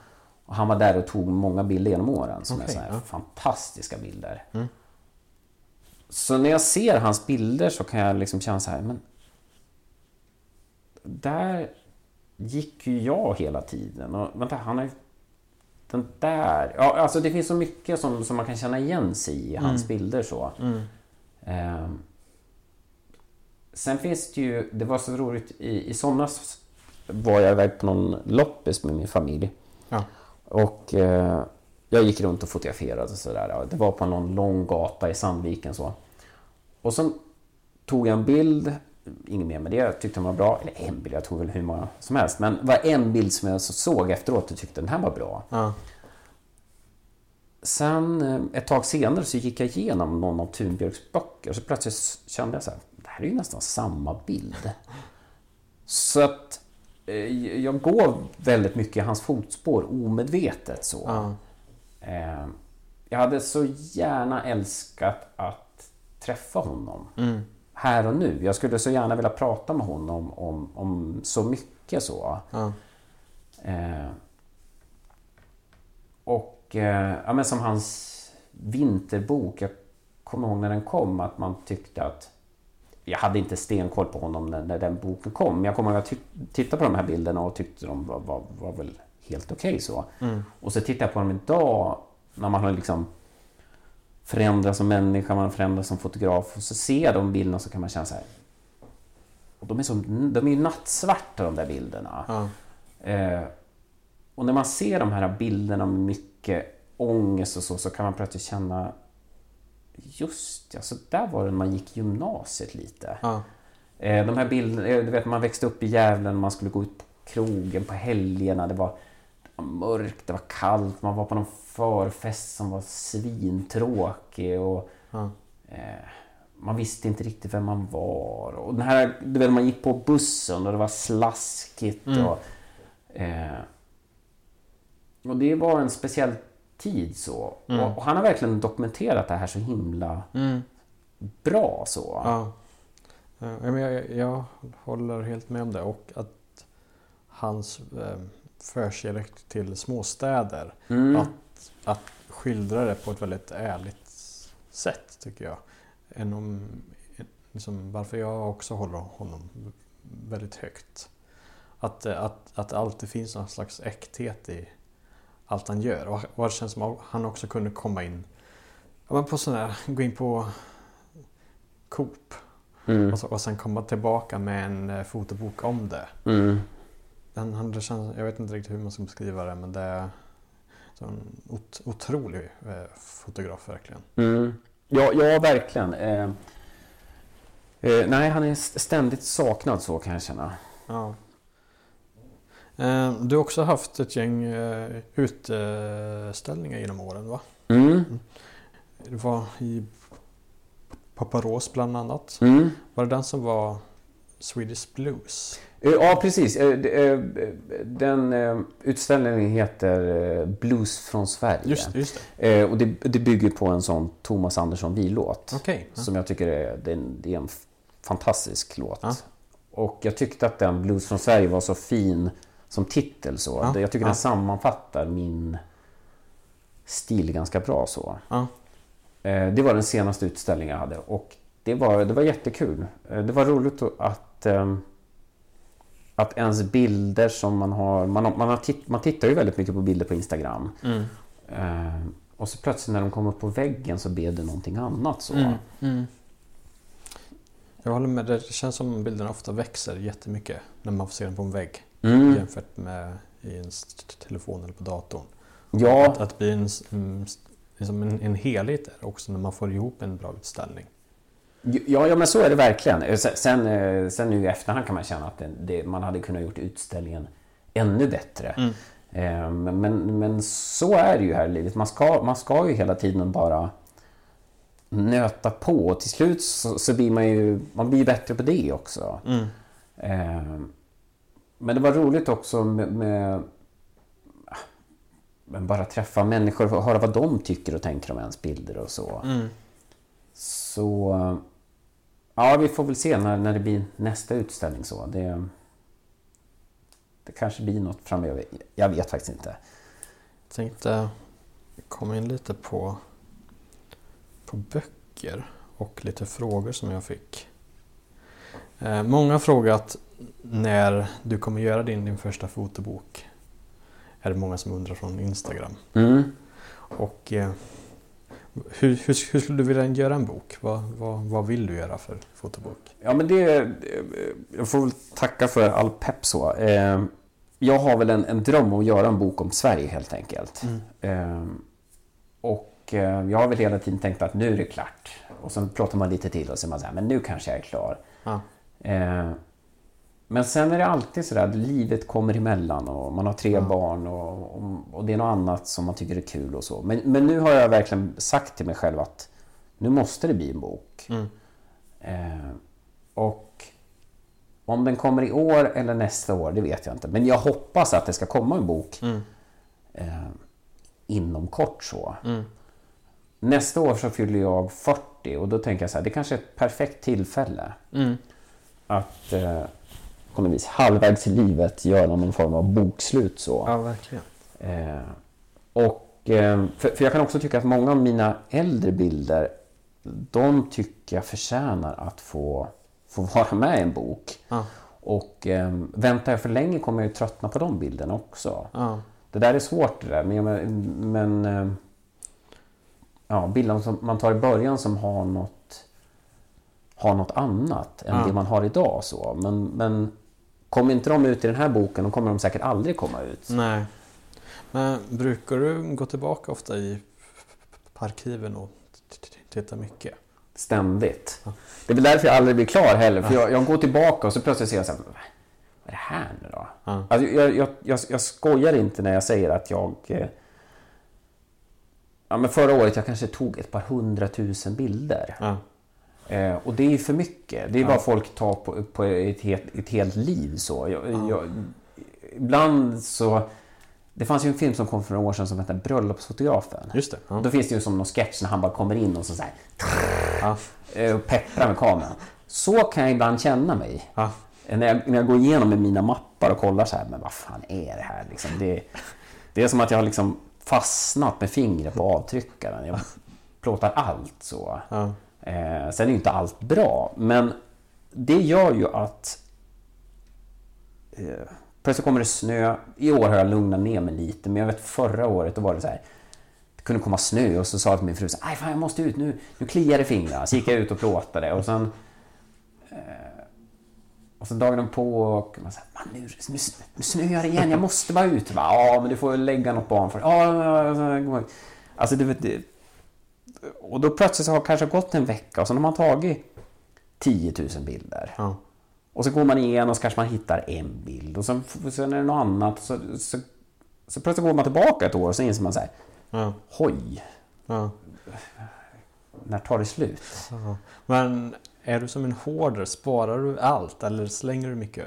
Och han var där och tog många bilder genom åren som är Okej, så fantastiska bilder. Mm. Så när jag ser hans bilder så kan jag liksom känna så här, men där gick ju jag hela tiden. Och vänta, han har ju den där. Ja, alltså det finns så mycket som, som man kan känna igen sig i hans bilder så. Mm. Ehm, sen finns det ju, det var så roligt, i, i somras var jag iväg på någon loppis med min familj. Ja. Och eh, jag gick runt och fotograferade och sådär. Det var på någon lång gata i Sandviken så. Och så tog jag en bild, inget mer med det, jag tyckte den var bra. Eller en bild, jag tog väl hur många som helst. Men det var en bild som jag så såg efteråt och tyckte den här var bra. Ja. Sen eh, ett tag senare så gick jag igenom någon av Thunbjörks böcker så plötsligt kände jag så här, det här är ju nästan samma bild. Så att eh, jag går väldigt mycket i hans fotspår omedvetet så. Ja. Eh, Jag hade så gärna älskat att träffa honom Mm. Här och nu. Jag skulle så gärna vilja prata med honom om, om så mycket så. Ja. Eh, och eh, ja, men som hans vinterbok, jag kommer ihåg när den kom att man tyckte att jag hade inte stenkoll på honom när, när den boken kom. Men jag kommer ihåg att jag tittade på de här bilderna och tyckte de var, var, var väl helt okej så. Mm. Och så tittar jag på dem idag när man har liksom förändrats som människa, man har förändrats som fotograf och så ser jag de bilderna så kan man känna så här. Och de är, så, de är ju nattsvarta de där bilderna. Ja. Eh, och när man ser de här bilderna med mycket ångest och så, så kan man plötsligt känna Just ja, så där var det när man gick gymnasiet lite. Ja. Eh, de här bilderna, eh, du vet man växte upp i Gävle, man skulle gå ut på krogen på helgerna. Det var, det var mörkt, det var kallt, man var på någon förfest som var svintråkig. Och, Ja. eh, man visste inte riktigt vem man var. Och den här, du vet, man gick på bussen och det var slaskigt. Mm. Och, eh, och det var en speciell tid så. Mm. Och, och han har verkligen dokumenterat det här så himla Mm. bra så. Ja. Ja, men jag, jag håller helt med om det och att hans eh, förkärlek till småstäder, Mm. att, att skildra det på ett väldigt ärligt sätt tycker jag. Än om, liksom, varför jag också håller honom väldigt högt. Att, att, att det alltid finns någon slags äkthet i allt han gör. Och, och det känns som att han också kunde komma in ja, men på sån här, gå in på Coop Mm. och, så, och sen komma tillbaka med en eh, fotobok om det. Mm. Den, han, det känns, jag vet inte riktigt hur man ska beskriva det men det ot, otrolig eh, fotograf verkligen. Mm. Ja, ja, verkligen. Eh, eh, nej, han är ständigt saknad så kan jag känna. Ja. Eh, du har också haft ett gäng eh, utställningar genom åren va? Mm. Det var i Paparos bland annat. Mm. Var det den som var Swedish Blues? Eh, Ja, precis. Eh, eh, Den utställningen heter Blues från Sverige. Just, just det. Och det, det bygger på en sån Thomas Andersson villåt. Okej. Ja. Som jag tycker är, det är en, det är en f- fantastisk låt. Ja. Och jag tyckte att den Blues från Sverige var så fin som titel. Så. Ja, Jag tycker ja. den sammanfattar min stil ganska bra. så. Ja. Det var den senaste utställningen jag hade och det var, det var jättekul. Det var roligt att, att, ehm, att ens bilder som man har... Man, har, man, har titt, man tittar ju väldigt mycket på bilder på Instagram. Mm. Eh, och så plötsligt när de kommer upp på väggen så blev det någonting annat. så. Mm. Mm. Jag håller med. Det känns som bilderna ofta växer jättemycket när man får se dem på en vägg. Mm. Jämfört med i en telefon eller på datorn. Ja, Att, att blir en, s- liksom en, en helhet där också när man får ihop en bra utställning. Ja, ja, men så är det verkligen. Eh, Sen, sen, eh, sen nu i efterhand kan man känna att det, det, man hade kunnat gjort utställningen ännu bättre. Eh, Men, men, men så är det ju här i livet. Man ska, man ska ju hela tiden bara nöta på. Och till slut så, så blir man ju man blir bättre på det också. Eh, Men det var roligt också med, med men bara träffa människor och höra vad de tycker och tänker om ens bilder och så. Så... Ja, vi får väl se när, när det blir nästa utställning. så. Det, det kanske blir något framöver. Jag vet faktiskt inte. Jag tänkte komma in lite på, på böcker och lite frågor som jag fick. Eh, många har frågat när du kommer göra din, din första fotobok. Är det många som undrar från Instagram. Mm. Och eh, hur, hur, hur skulle du vilja göra en bok? Vad, vad, vad vill du göra för fotobok? Ja, men det... Jag får väl tacka för all pepp så. Eh, Jag har väl en, en dröm om att göra en bok om Sverige helt enkelt. Eh, Och eh, jag har väl hela tiden tänkt att nu är det klart. Och sen pratar man lite till och så är man så här, men nu kanske jag är klar. Ja. Men sen är det alltid så att livet kommer emellan och man har tre barn och, och, och det är något annat som man tycker är kul och så. Men, men nu har jag verkligen sagt till mig själv att nu måste det bli en bok. Eh, och om den kommer i år eller nästa år, det vet jag inte. Men jag hoppas att det ska komma en bok eh, inom kort så. Nästa år så fyller jag 40 och då tänker jag så här, det kanske är ett perfekt tillfälle att eh, på något vis halvvägs i livet göra någon form av bokslut så. Ja, verkligen. Eh, och, eh, för, för jag kan också tycka att många av mina äldre bilder, de tycker jag förtjänar att få, få vara med i en bok. Ja. Och eh, väntar jag för länge kommer jag ju tröttna på de bilderna också. Ja. Det där är svårt det där, men, men, eh, ja, bilder som man tar i början som har något, har något annat än Ja. det man har idag. Så. Men, men kommer inte de ut i den här boken, då kommer de säkert aldrig komma ut. Nej. Men brukar du gå tillbaka ofta i arkiven och titta mycket? Ständigt. Det är väl därför jag aldrig blir klar heller. För jag, jag går tillbaka och så plötsligt ser jag så här, vad är det här nu då? Ja. Alltså, jag, jag, jag, jag skojar inte när jag säger att jag... Eh, ja, men förra året jag kanske tog ett par hundratusen bilder. Ja. Eh, och det är för mycket. Det är vad folk tar på, på ett, helt, ett helt liv. Så. Jag, jag, ibland så... Det fanns ju en film som kom för några år sedan som hette Bröllopsfotografen. Just det. Ja. Då finns det ju som någon sketch när han bara kommer in och så, så här, Ja. eh, och pepprar med kameran. Så kan jag ibland känna mig. Ja. Eh, När jag, när jag går igenom med mina mappar och kollar så här, men vad fan är det här? Liksom, det, det är som att jag har liksom fastnat med fingret på avtryckaren. Jag plåtar allt så. Eh, sen är ju inte allt bra, men det gör ju att eh, plötsligt kommer det snö. I år har jag lugnat ner mig lite, men jag vet förra året då var det så här. Det kunde komma snö och så sa jag till min fru så här, fan jag måste ut nu, nu kliar det i fingrarna. Så gick jag ut och plåtade och sen eh, och sen dagen på och man säger, man nu, nu, nu snöar det igen, jag måste bara ut. Ja, men du får lägga något barn för Ja, ja. Alltså, det, det, och då plötsligt har det kanske gått en vecka och så har man tagit 10 000 bilder. Ja. Och så går man igen och så kanske man hittar en bild och sen, sen är det något annat. Så, så, så plötsligt går man tillbaka ett år och så inser man så här, Ja. hoj, Ja. när tar det slut? Ja. Men är du som en hoarder? Sparar du allt eller slänger du mycket?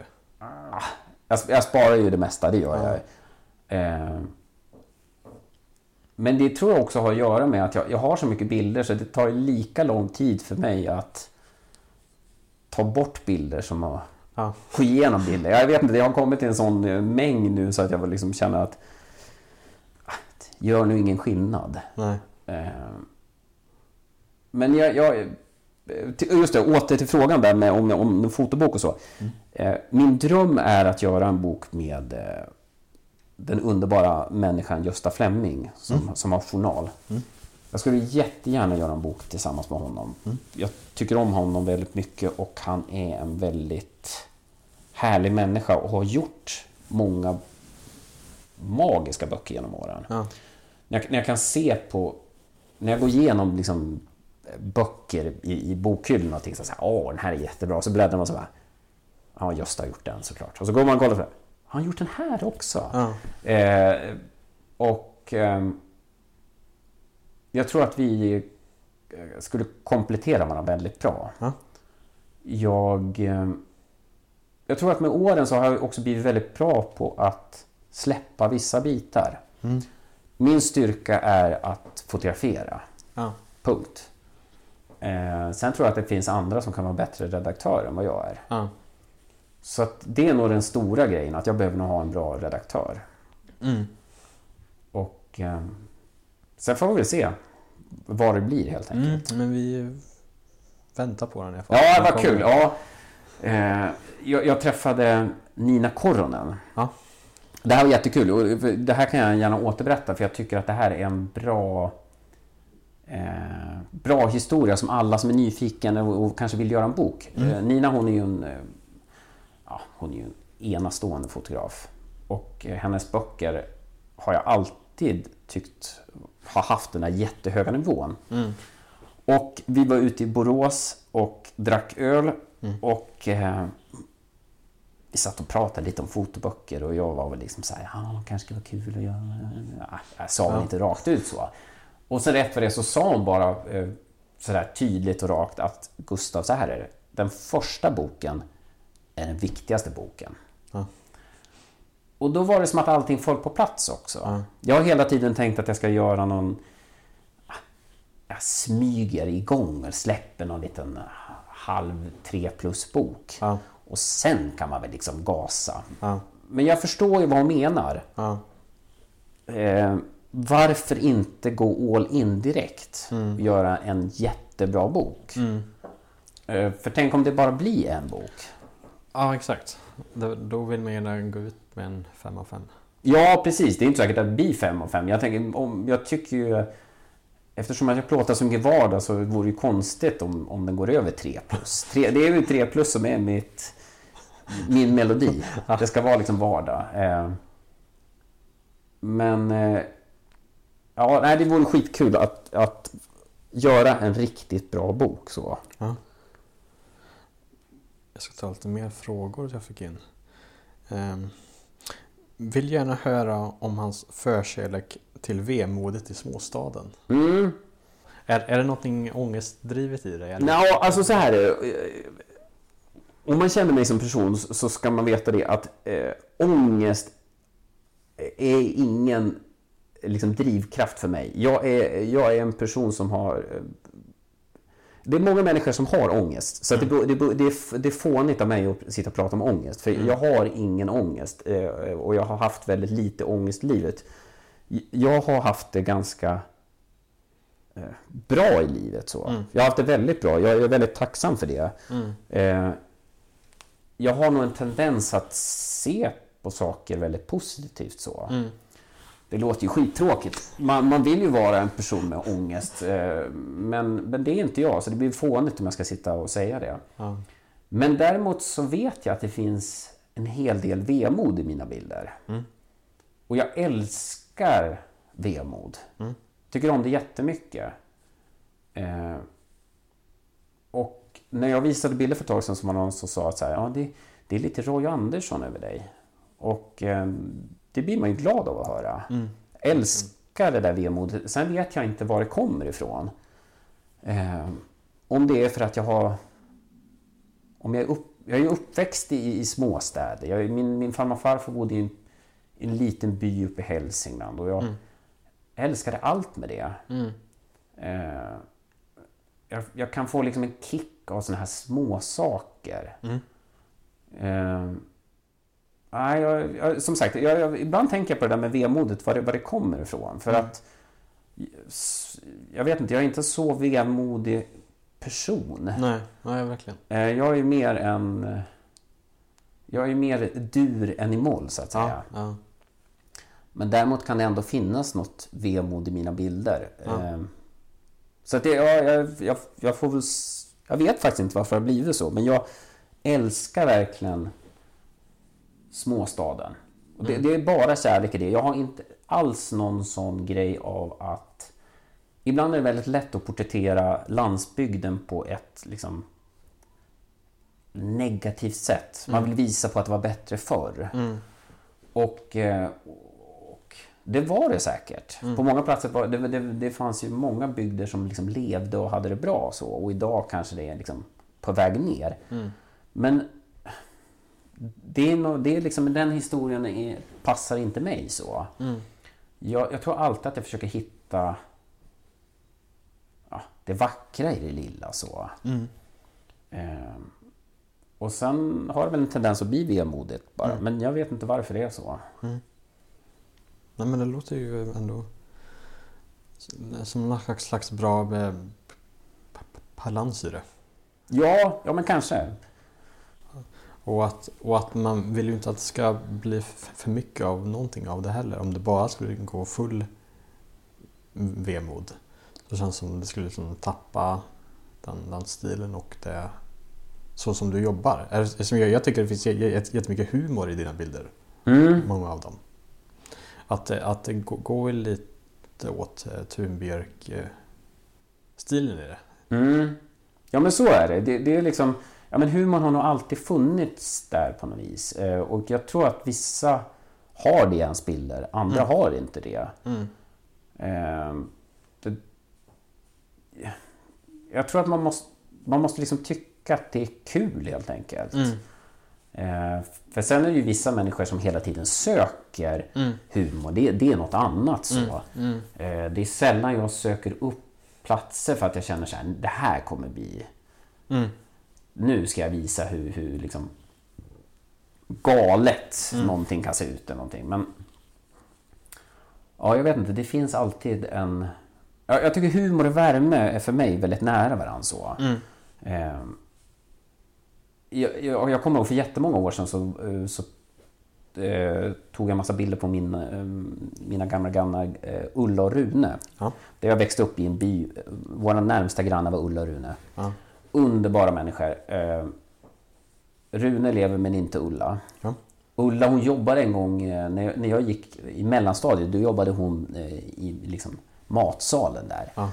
Jag, jag sparar ju det mesta, det gör jag. Eh, men det tror jag också har att göra med att jag, jag har så mycket bilder så det tar lika lång tid för mig att ta bort bilder som att Ja. få igenom bilder. Jag vet inte, det har kommit till en sån eh, mängd nu så att jag liksom känner att ah, det gör nu ingen skillnad. Nej. Eh, Men jag, jag, just det, åter till frågan där med om, om en fotobok och så. Eh, Min dröm är att göra en bok med den underbara människan Gösta Flemming som, som har journal. Jag skulle jättegärna göra en bok tillsammans med honom. Jag tycker om honom väldigt mycket och han är en väldigt härlig människa och har gjort många magiska böcker genom åren. Ja. När jag, när jag kan se på... När jag går igenom liksom, böcker i, i bokhyllorna och tänker så här, åh den här är jättebra. Så bläddrar man så här, ja Gösta har gjort den såklart. Och så går man och kollar så här, har han gjort den här också? Ja. Eh, och ehm, jag tror att vi eh, skulle komplettera varandra väldigt bra. Ja. Jag, ehm, jag tror att med åren så har jag också blivit väldigt bra på att släppa vissa bitar. Mm. Min styrka är att fotografera. Ja. Punkt. Eh, sen tror jag att det finns andra som kan vara bättre redaktörer än vad jag är. Så att det är nog den stora grejen, att jag behöver nog ha en bra redaktör. Mm. Och eh, sen får vi väl se vad det blir helt Mm. enkelt. Men vi väntar på den i alla fall. Ja, vad kul. Ja. Eh, jag, jag träffade Nina Korhonen. Ja. Det här var jättekul och det här kan jag gärna återberätta för jag tycker att det här är en bra eh, bra historia som alla som är nyfiken och, och kanske vill göra en bok. Eh, Nina hon är ju en, eh, ja, hon är ju en enastående fotograf och eh, hennes böcker har jag alltid tyckt har haft den här jättehöga nivån. Mm. Och vi var ute i Borås och drack öl och eh, vi satt och pratade lite om fotoböcker och jag var väl liksom så här, ja, kanske skulle vara kul att göra... Ja, jag sa väl inte rakt ut så. Och sen rätt för det så sa hon bara eh, sådär tydligt och rakt att Gustav, så här är det. Den första boken är den viktigaste boken. Ja. Och då var det som att allting föll på plats också. Ja. Jag har hela tiden tänkt att jag ska göra någon... Jag smyger igång och släpper någon liten halv tre plus bok. Ja. Och sen kan man väl liksom gasa. Men jag förstår ju vad hon menar. Eh, varför inte gå all in direkt och göra en jättebra bok? Mm. Eh, för tänk om det bara blir en bok. Ja, exakt. Då, då vill man gärna gå ut med en 5 av 5. Ja, precis. Det är inte säkert att det blir fem av fem. Jag, tänker, om, jag tycker ju... Eftersom jag plåtar så mycket vardag så vore det ju konstigt om, om den går över 3 plus. Tre, det är ju 3 plus som är mitt, min melodi. Det ska vara liksom vardag. Eh, men... Eh, ja, nej, det vore skitkul att, att göra en riktigt bra bok. så. Ja. Jag ska ta lite mer frågor jag fick in. Um, vill gärna höra om hans förkärlek till vemodet i småstaden. Mm. Är, är det någonting ångestdrivet i dig? eller? Nå, alltså så här är det. Eh, Om man känner mig som person så så ska man veta det att eh, ångest är ingen liksom, drivkraft för mig. Jag är, jag är en person som har... Det är många människor som har ångest. Så att det, det, det, är, det är fånigt av mig att sitta och prata om ångest. För jag har ingen ångest. eh, Och jag har haft väldigt lite ångest i livet. Jag har haft det ganska eh, bra i livet. Så. Jag har haft det väldigt bra. Jag är väldigt tacksam för det. Eh, jag har nog en tendens att se på saker väldigt positivt. så. Det låter ju skittråkigt. Man, man vill ju vara en person med ångest. Eh, men, men det är inte jag, så det blir fånigt om jag ska sitta och säga det. Ja. Men däremot så vet jag att det finns en hel del vemod i mina bilder. Och jag älskar vemod. Tycker om det jättemycket. Eh, och när jag visade bilder för ett tag sedan så var det någon som sa att så här, ja, det, det är lite Roy Andersson över dig. Och eh, det blir man ju glad av att höra. Älskar det där vemodet. Sen vet jag inte var det kommer ifrån. Eh, om det är för att jag har om jag, är upp, jag är uppväxt i, i småstäder. Jag, min, min farmor och farfar bodde i en, en liten by uppe i Hälsingland och jag älskade allt med det. Eh, jag, jag kan få liksom en kick av såna här små saker. Eh, nej, jag, jag, som sagt, jag, ibland tänker jag på det där med vemodet, var det, var det kommer ifrån. För att s- jag vet inte, jag är inte så vemodig person. Nej, nej verkligen. Eh, Jag är mer en... Jag är mer dur än i moll, så att säga. Ja, ja. Men däremot kan det ändå finnas något vemod i mina bilder. Ja. Ehm, Så att det, ja, jag, jag, jag får väl... Jag vet faktiskt inte varför det har blivit så, men jag älskar verkligen småstaden. Och det, det är bara kärlek i det. Jag har inte alls någon sån grej av att... Ibland är det väldigt lätt att porträttera landsbygden på ett liksom negativt sätt. Man vill visa på att det var bättre förr. Och, eh, och det var det säkert. På många platser var det, det, det fanns ju många bygder som liksom levde och hade det bra så. Och idag kanske det är liksom på väg ner. Men det är, no, det är liksom, den historien är, passar inte mig så. Jag, jag tror alltid att jag försöker hitta ja, det vackra i det lilla så. Ehm, och sen har det väl en tendens att bli vemodigt bara. Men jag vet inte varför det är så. Nej men det låter ju ändå som någon slags, bra eh, balans i det. Ja, ja men kanske. Och att, och att man vill ju inte att det ska bli för mycket av någonting av det heller. Om det bara skulle gå full vemod. Så känns det som det skulle liksom tappa den, den stilen och det så som du jobbar. Som jag, jag tycker det finns jä- jä- jättemycket humor i dina bilder. Mm. Många av dem. Att, att det gå- går lite åt eh, Thunbjörk-stilen i det. Mm. Ja men så är det. det. Det är liksom... Ja men humorn har nog alltid funnits där på något vis. Eh, Och jag tror att vissa har det i ens bilder, andra har inte det. Ehm, det. Jag tror att man måste, man måste liksom tycka att det är kul helt enkelt. Eh, För sen är det ju vissa människor som hela tiden söker humor. Det, det är något annat så. Eh, Det är sällan jag söker upp platser för att jag känner så här, det här kommer bli... Nu ska jag visa hur, hur liksom galet någonting kan se ut eller någonting. Men ja, jag vet inte. Det finns alltid en... Ja, jag tycker humor och värme är för mig väldigt nära varandra så. Ehm, jag, jag, jag kommer ihåg för jättemånga år sedan så, eh, så eh, tog jag massa bilder på min, eh, mina gamla grannar eh, Ulla och Rune. Ja. Där jag växte upp i en by. Våra närmsta grannar var Ulla och Rune. Ja. Underbara människor. Eh, Rune lever men inte Ulla. Ja. Ulla hon jobbade en gång eh, när jag, när jag gick i mellanstadiet. Då jobbade hon eh, i liksom, matsalen där. Ja.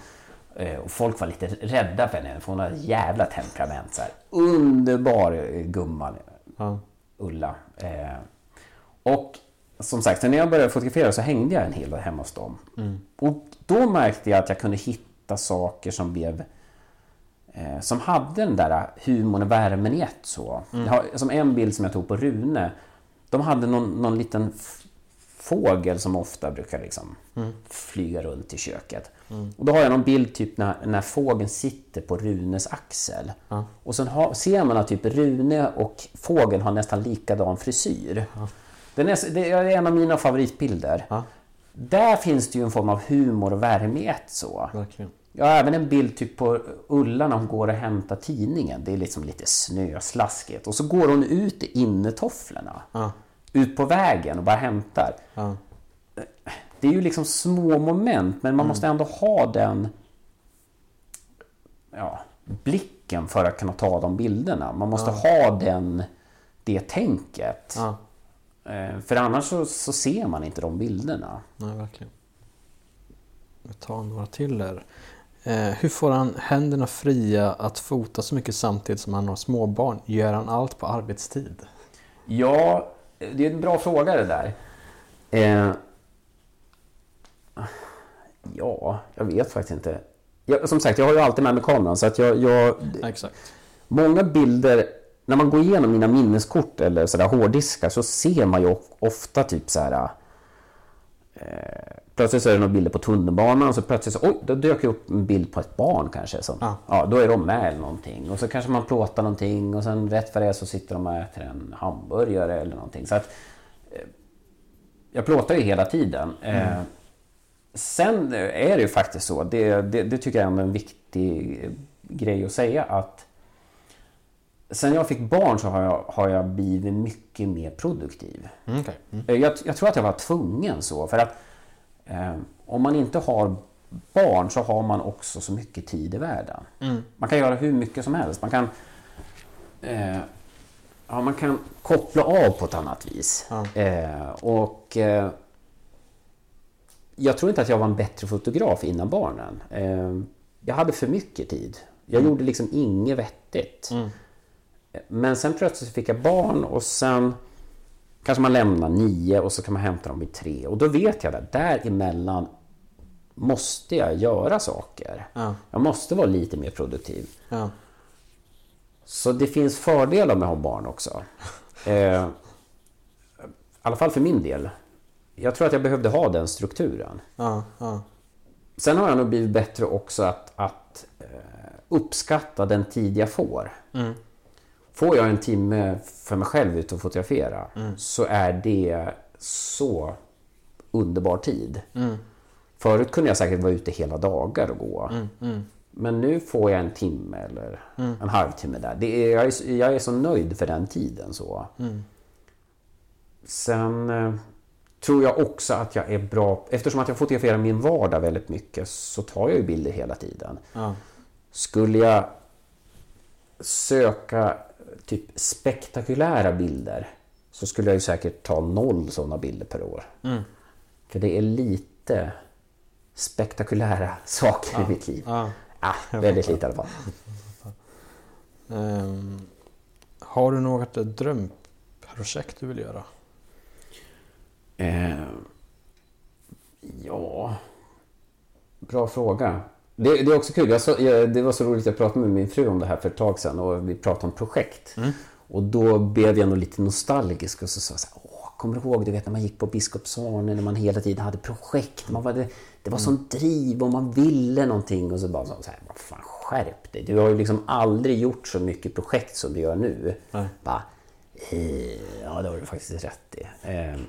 Eh, Och folk var lite rädda för henne för hon hade ett jävla temperament. Så här. Underbar gumma Ja. Ulla. Eh, Och som sagt, när jag började fotografera så hängde jag en hel del hemma hos dem. Och då märkte jag att jag kunde hitta saker som blev eh, som hade den där humorn och värmen i ett. Så. Jag har, som en bild som jag tog på Rune. De hade någon, någon liten fågel som ofta brukar liksom flyga runt i köket. Och då har jag någon bild typ när, när fågeln sitter på Runes axel. Och sen har, ser man att typ Rune och fågeln har nästan likadan frisyr. Den är, det är en av mina favoritbilder. Där finns det ju en form av humor och värme i ett så. Verkligen. Har även en bild typ på Ulla när hon går och hämtar tidningen. Det är liksom lite snöslaskigt. Och så går hon ut i innetofflorna. Ja. Ut på vägen och bara hämtar. Ja. Det är ju liksom små moment men man måste ändå ha den ja, blicken för att kunna ta de bilderna. Man måste ha den, det tänket. Ja. Eh, För annars så, så ser man inte de bilderna. Nej, verkligen. Jag tar några till där. Eh, hur får han händerna fria att fota så mycket samtidigt som han har småbarn? Gör han allt på arbetstid? Ja, det är en bra fråga det där. Eh, ja, jag vet faktiskt inte. Jag, som sagt, jag har ju alltid med mig kameran så att jag, jag... Exakt. Många bilder, när man går igenom mina minneskort eller sådär hårddiskar så ser man ju of- ofta typ så här. Eh, plötsligt så är det några bilder på tunnelbanan och så plötsligt så, oj, då dök det upp en bild på ett barn kanske. Som, Ja. ja, då är de med eller någonting. Och så kanske man plåtar någonting och sen rätt vad det så sitter de och äter en hamburgare eller någonting. Så att, eh, jag plåtar ju hela tiden. Eh, sen är det ju faktiskt så, det, det, det tycker jag är en viktig grej att säga att sen jag fick barn så har jag, har jag blivit mycket mer produktiv. Mm, okay. mm. Eh, jag, jag, tror att jag var tvungen så. För att eh, om man inte har barn så har man också så mycket tid i världen. Mm. Man kan göra hur mycket som helst. Man kan, eh, ja, man kan koppla av på ett annat vis. Ja. Eh, och eh, Jag tror inte att jag var en bättre fotograf innan barnen. Eh, jag hade för mycket tid. Jag Mm. gjorde liksom inget vettigt. Men sen plötsligt fick jag barn och sen kanske man lämnar nio och så kan man hämta dem vid tre. Och då vet jag att däremellan måste jag göra saker. Ja. Jag måste vara lite mer produktiv. Ja. Så det finns fördelar med att ha barn också. Eh, I alla fall för min del. Jag tror att jag behövde ha den strukturen. Ja. Sen har jag nog blivit bättre också att, att eh, uppskatta den tid jag får. Mm. Får jag en timme för mig själv ute och fotografera så är det så underbar tid. Förut kunde jag säkert vara ute hela dagar och gå. Men nu får jag en timme eller en halvtimme där. Det är, jag, är, så- jag är så nöjd för den tiden. så. Sen eh, tror jag också att jag är bra, eftersom att jag fotograferar min vardag väldigt mycket så tar jag ju bilder hela tiden. Ja. Skulle jag söka typ spektakulära bilder så skulle jag ju säkert ta noll sådana bilder per år. För det är lite spektakulära saker i mitt liv. Ja. Ah, väldigt lite i alla fall. Ehm, har du något drömprojekt du vill göra? Eh, ja, bra fråga. Det, det är också kul. Jag så, jag, det var så roligt, jag pratade med min fru om det här för ett tag sedan och vi pratade om projekt. Och då blev jag nog lite nostalgisk och så sa jag så här, Åh, kommer du ihåg du vet, när man gick på Biskopsarne när man hela tiden hade projekt? Man var, det, det var sån driv och man ville någonting och så bara så här, vad fan skärp dig. Du har ju liksom aldrig gjort så mycket projekt som du gör nu. Nej. Bara, eh, ja, det har du faktiskt rätt i. Eh,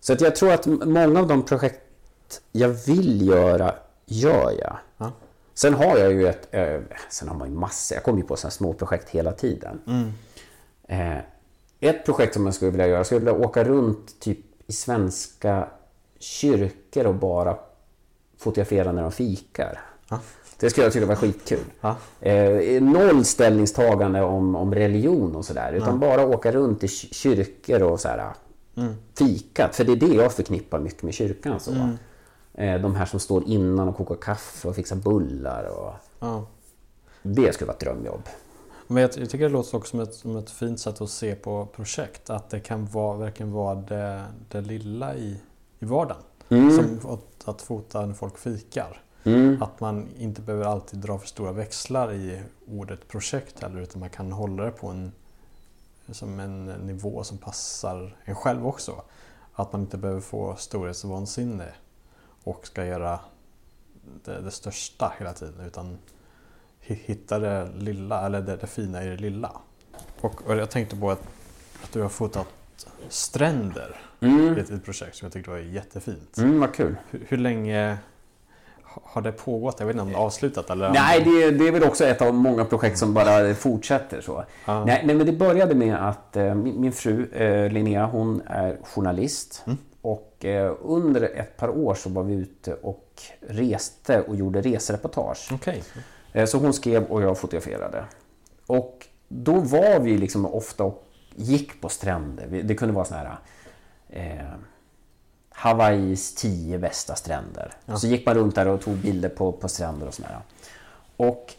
så att jag tror att många av de projekt jag vill göra, gör jag. Ja. Sen har jag ju ett... Eh, sen har man ju massor. Jag kommer ju på sådana små projekt hela tiden. Eh, ett projekt som jag skulle vilja göra, jag skulle vilja åka runt typ i svenska kyrkor och bara fotografera när de fikar. Ja. Det skulle jag tycka var skitkul. Ja. Eh, noll ställningstagande om, om religion och sådär. Utan bara åka runt i ky- kyrkor och så här, fikat. För det är det jag förknippar mycket med kyrkan. Så. Eh, de här som står innan och kokar kaffe och fixar bullar. Och... Ja. Det skulle vara ett drömjobb. Men jag, jag tycker det låter också som ett, som ett fint sätt att se på projekt. Att det kan vara, verkligen vara det, det lilla i, i vardagen. Som att, att fota när folk fikar. Mm. Att man inte behöver alltid dra för stora växlar i ordet projekt heller. Utan man kan hålla det på en, som en nivå som passar en själv också. Att man inte behöver få storhetsvansinne och ska göra det, det största hela tiden. Utan hi- hitta det lilla, eller det, det fina i det lilla. Och, och jag tänkte på att, att du har fotat stränder i ett, ett projekt som jag tyckte var jättefint. Mm, vad kul. Hur, hur länge ha- har det pågått? Jag vet inte om det är avslutat eller? Nej, det, är- det är väl också ett av många projekt som bara fortsätter så. Ja. Nej, men det började med att eh, min, min fru eh, Linnea, hon är journalist. Och eh, under ett par år så var vi ute och reste och gjorde resereportage. Okej. Eh, Så hon skrev och jag fotograferade. Och då var vi liksom ofta och gick på stränder. Det kunde vara såna här eh, Hawaiis tio bästa stränder. Så gick man runt där och tog bilder på, på stränder och sådär. Och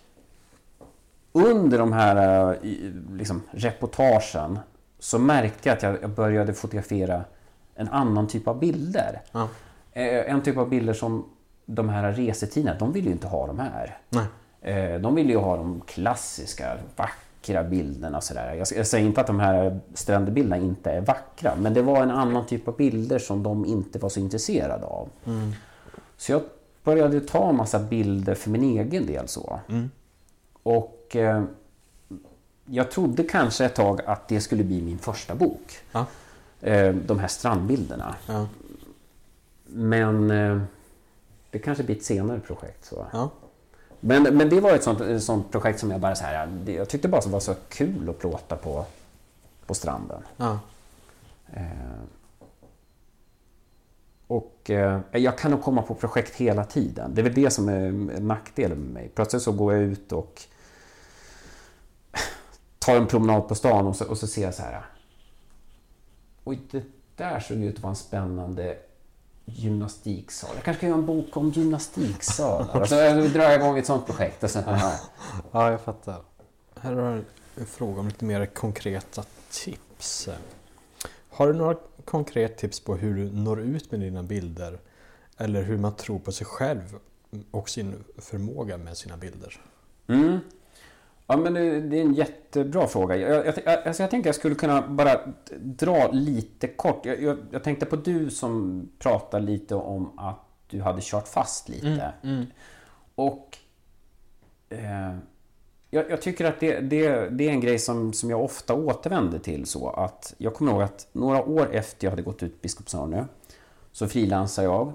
under de här eh, liksom, reportagen så märkte jag att jag började fotografera en annan typ av bilder. Ja. Eh, En typ av bilder som de här resetidningarna, de vill ju inte ha de här. Nej. Eh, De vill ju ha de klassiska, vackra bilderna. Sådär. Jag jag säger inte att de här strandbilderna inte är vackra, men det var en annan typ av bilder som de inte var så intresserade av. Så jag började ta en massa bilder för min egen del. så. Och eh, jag trodde kanske ett tag att det skulle bli min första bok. Ja. Eh, de här strandbilderna. Ja. Men eh, det kanske blir ett senare projekt. Så. Ja. Men, men det var ett sånt, ett sånt projekt som jag bara så här, jag tyckte bara det var så kul att plåta på, på stranden. Ja. Eh, och eh, jag kan nog komma på projekt hela tiden. Det är väl det som är nackdelen med mig. Plötsligt så går jag ut och tar en promenad på stan och så, och så ser jag så här. Oj, det där såg ut att vara en spännande gymnastiksal. Jag kanske kan göra en bok om gymnastiksalar. Och så drar jag igång ett sånt projekt. Och sen, ja. ja, jag fattar. Här har jag en fråga om lite mer konkreta tips. Har du några konkreta tips på hur du når ut med dina bilder? Eller hur man tror på sig själv och sin förmåga med sina bilder? Mm. Ja, men det, är en jättebra fråga. Jag, jag, alltså jag tänker jag skulle kunna bara dra lite kort. Jag, jag, jag tänkte på du som pratade lite om att du hade kört fast lite. Och eh, jag, jag tycker att det, det, det är en grej som, som jag ofta återvänder till. så att Jag kommer ihåg att några år efter jag hade gått ut Biskopsörne så frilansade jag.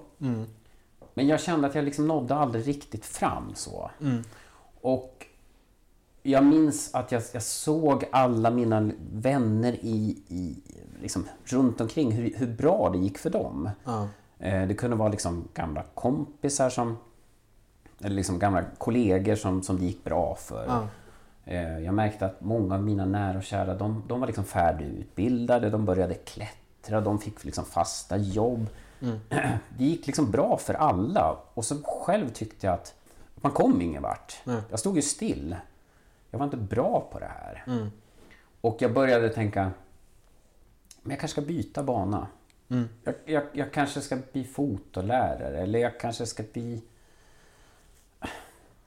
Men jag kände att jag liksom nådde aldrig riktigt fram så. Och jag minns att jag, jag såg alla mina vänner i, i, liksom, runt omkring hur, hur bra det gick för dem. Ja. Eh, Det kunde vara liksom gamla kompisar som... Eller liksom gamla kollegor som, som det gick bra för. Ja. Eh, Jag märkte att många av mina nära och kära, de, de var liksom färdigutbildade, de började klättra, de fick liksom fasta jobb. Det gick liksom bra för alla. Och så själv tyckte jag att man kom ingen vart. Jag stod ju still. Jag var inte bra på det här. Och jag började tänka, men jag kanske ska byta bana. Jag, jag, jag kanske ska bli fotolärare eller jag kanske ska bli...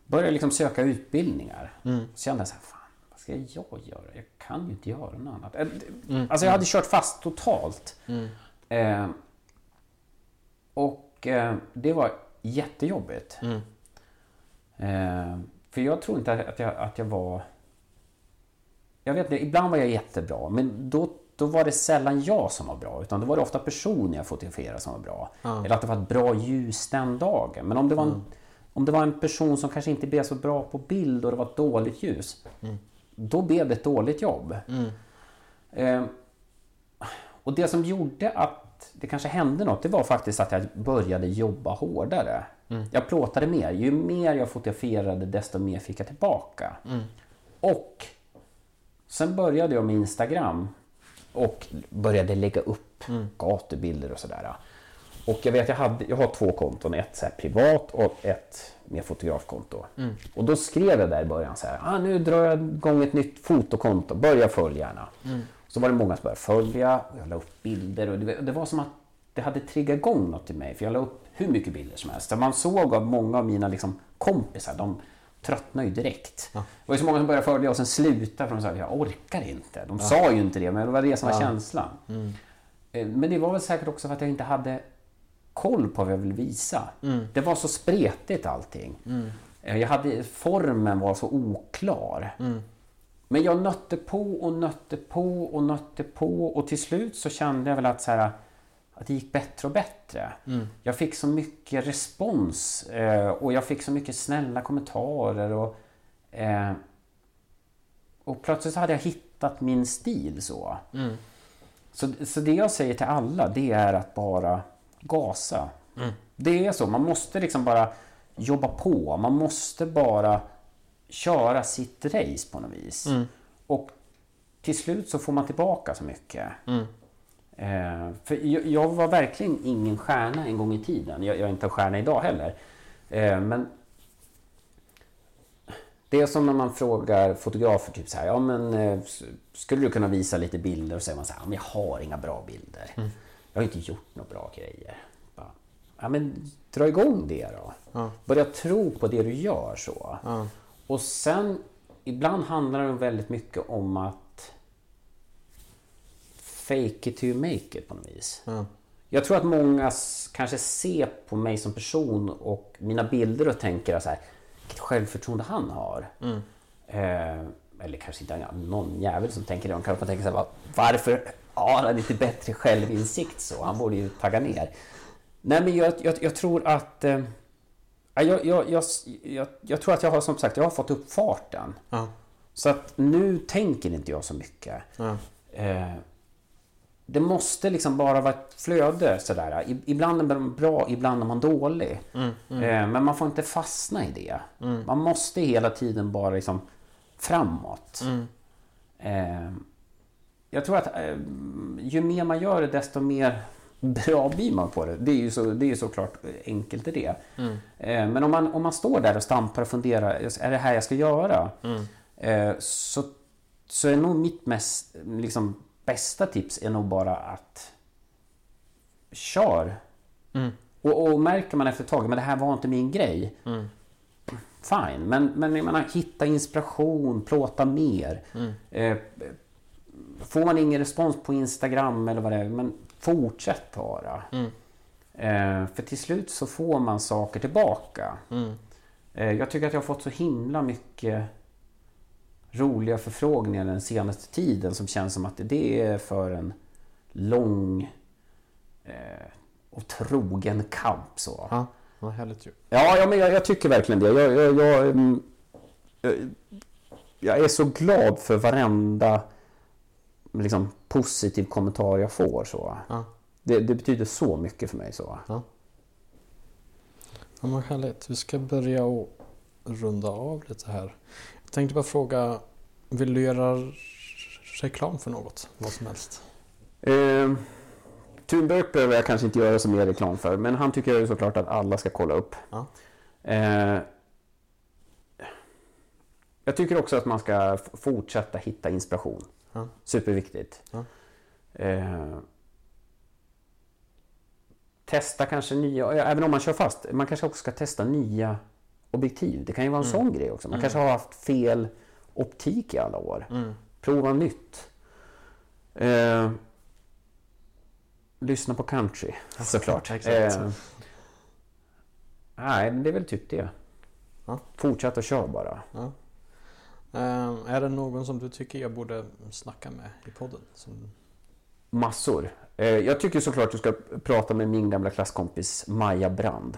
Börja liksom söka utbildningar. Så kände jag så här, fan, vad ska jag göra? Jag kan ju inte göra något annat. Eh, det- Alltså jag hade kört fast totalt. Eh, och eh, det var jättejobbigt. Eh, för jag tror inte att jag, att jag var... Jag vet inte, ibland var jag jättebra, men då, då var det sällan jag som var bra. Utan då var det ofta personen jag fotograferade som var bra. Eller att det var ett bra ljus den dagen. Men om det var en, om det var en person som kanske inte blev så bra på bild och det var ett dåligt ljus. Då blev det ett dåligt jobb. Eh, och det som gjorde att det kanske hände något, det var faktiskt att jag började jobba hårdare. Jag plåtade mer. Ju mer jag fotograferade, desto mer fick jag tillbaka. Och sen började jag med Instagram och började lägga upp gatubilder och sådär. Och jag vet, jag, hade, jag har två konton. Ett så privat och ett med fotografkonto. Och då skrev jag där i början så här. Ah, nu drar jag igång ett nytt fotokonto. Börja följ gärna. Så var det många som började följa och jag la upp bilder. Och det, det var som att det hade triggat igång något i mig. För jag la upp hur mycket bilder som helst. Man såg av många av mina liksom, kompisar. De tröttnade ju direkt. Det var ju så många som började följa och sen slutade för de sa jag orkar inte. De sa ju inte det men det var det som var känslan. Eh, Men det var väl säkert också för att jag inte hade koll på vad jag ville visa. Det var så spretigt allting. Eh, Jag hade, formen var så oklar. Men jag nötte på och nötte på och nötte på och till slut så kände jag väl att, så här, att det gick bättre och bättre. Jag fick så mycket respons eh, och jag fick så mycket snälla kommentarer. Och, eh, och plötsligt så hade jag hittat min stil så. Så, så det jag säger till alla det är att bara gasa. Det är så, man måste liksom bara jobba på. Man måste bara köra sitt race på något vis. Och till slut så får man tillbaka så mycket. Eh, för jag, jag var verkligen ingen stjärna en gång i tiden. Jag, jag är inte en stjärna idag heller. Eh, men det är som när man frågar fotografer typ så här, ja men eh, skulle du kunna visa lite bilder? Och så säger man så här, ja, men jag har inga bra bilder. Jag har inte gjort några bra grejer. Bara, ja men dra igång det då. Börja tro på det du gör så. Och sen, ibland handlar det väldigt mycket om att fake it till you make it på något vis. Jag tror att många kanske ser på mig som person och mina bilder och tänker så här, vilket självförtroende han har. Eh, eller kanske inte någon jävel som tänker det. De kanske tänker så här, "Va- varför har han inte bättre självinsikt så? Han borde ju tagga ner. Nej men jag, jag, jag tror att eh, Ja, Jag, jag, jag, jag, tror att jag har som sagt jag har fått upp farten. Ja. Så att nu tänker inte jag så mycket. Eh, det måste liksom bara vara ett flöde sådär. Ibland är man bra, ibland är man dålig. Mm, Eh, men man får inte fastna i det. Man måste hela tiden bara liksom framåt. Mm. Eh, jag tror att eh, ju mer man gör det desto mer bra blir man på det. Det är ju, så, det är ju såklart enkelt i det. Mm. Men om man, om man står där och stampar och funderar, är det här jag ska göra? Mm. Så, så är nog mitt mest, liksom, bästa tips är nog bara att kör. Mm. Och, och märker man efter ett tag, men det här var inte min grej. Mm. Fine, men, men jag menar, hitta inspiration, plåta mer. Mm. Eh, får man ingen respons på Instagram eller vad det är, men fortsätt bara. Mm. Eh, för till slut så får man saker tillbaka. Mm. Eh, jag tycker att jag har fått så himla mycket roliga förfrågningar den senaste tiden som känns som att det är för en lång eh, och trogen kamp. Så. Ja, vad härligt ju. Ja, ja men jag, jag tycker verkligen det. Jag, jag, jag, mm, jag, jag är så glad för varenda liksom, positiv kommentar jag får. Så. Ja. Det, det betyder så mycket för mig. så. Ja. Ja, men härligt. Vi ska börja och runda av lite här. Tänkte bara fråga, vill du göra reklam för något? Vad som helst. Eh, Thunberg behöver jag kanske inte göra så mer reklam för, men han tycker ju såklart att alla ska kolla upp. Ja. Eh, jag tycker också att man ska fortsätta hitta inspiration. Ja. Superviktigt. Ja. Eh, testa kanske nya, även om man kör fast, man kanske också ska testa nya objektiv. Det kan ju vara en sån grej också. Man kanske har haft fel optik i alla år. Mm. Prova nytt. Eh, lyssna på country, såklart. exakt. Eh, nej, men det är väl typ det. Ja. Fortsätt att köra bara. Ja. Eh, är det någon som du tycker jag borde snacka med i podden? Som... Massor. Eh, jag tycker såklart du ska prata med min gamla klasskompis Maja Brand.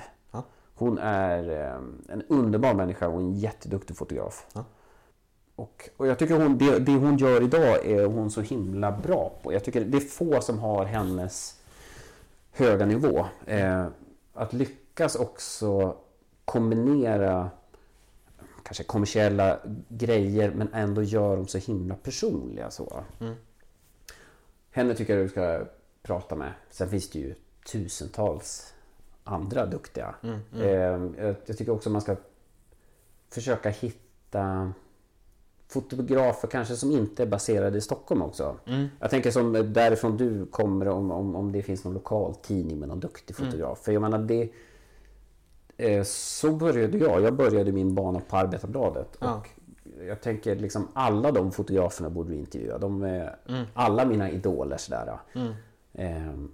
Hon är eh, en underbar människa och en jätteduktig fotograf. Ja. Och, och jag tycker hon, det, det hon gör idag är hon så himla bra på. Jag tycker det är få som har hennes höga nivå. Eh, att lyckas också kombinera kanske kommersiella grejer men ändå gör dem så himla personliga. Så. Mm. Henne tycker jag du ska prata med. Sen finns det ju tusentals andra duktiga. Mm, Eh, jag, tycker också man ska försöka hitta fotografer kanske som inte är baserade i Stockholm också. Mm. Jag tänker som därifrån du kommer om, om, om det finns någon lokal tidning med någon duktig fotograf. För jag menar det... Eh, så började jag. Jag började min bana på Arbetarbladet. Ja. Och jag tänker liksom alla de fotograferna borde du intervjua. De är alla mina idoler sådär. Mm. Eh,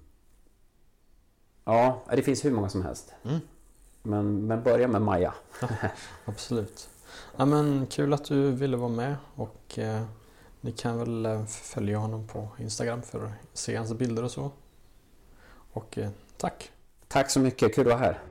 ja, det finns hur många som helst. Mm. Men, men börja med Maja. Absolut. Ja, men kul att du ville vara med och eh, ni kan väl eh, följa honom på Instagram för att se hans bilder och så. Och eh, tack! Tack så mycket, kul att vara här.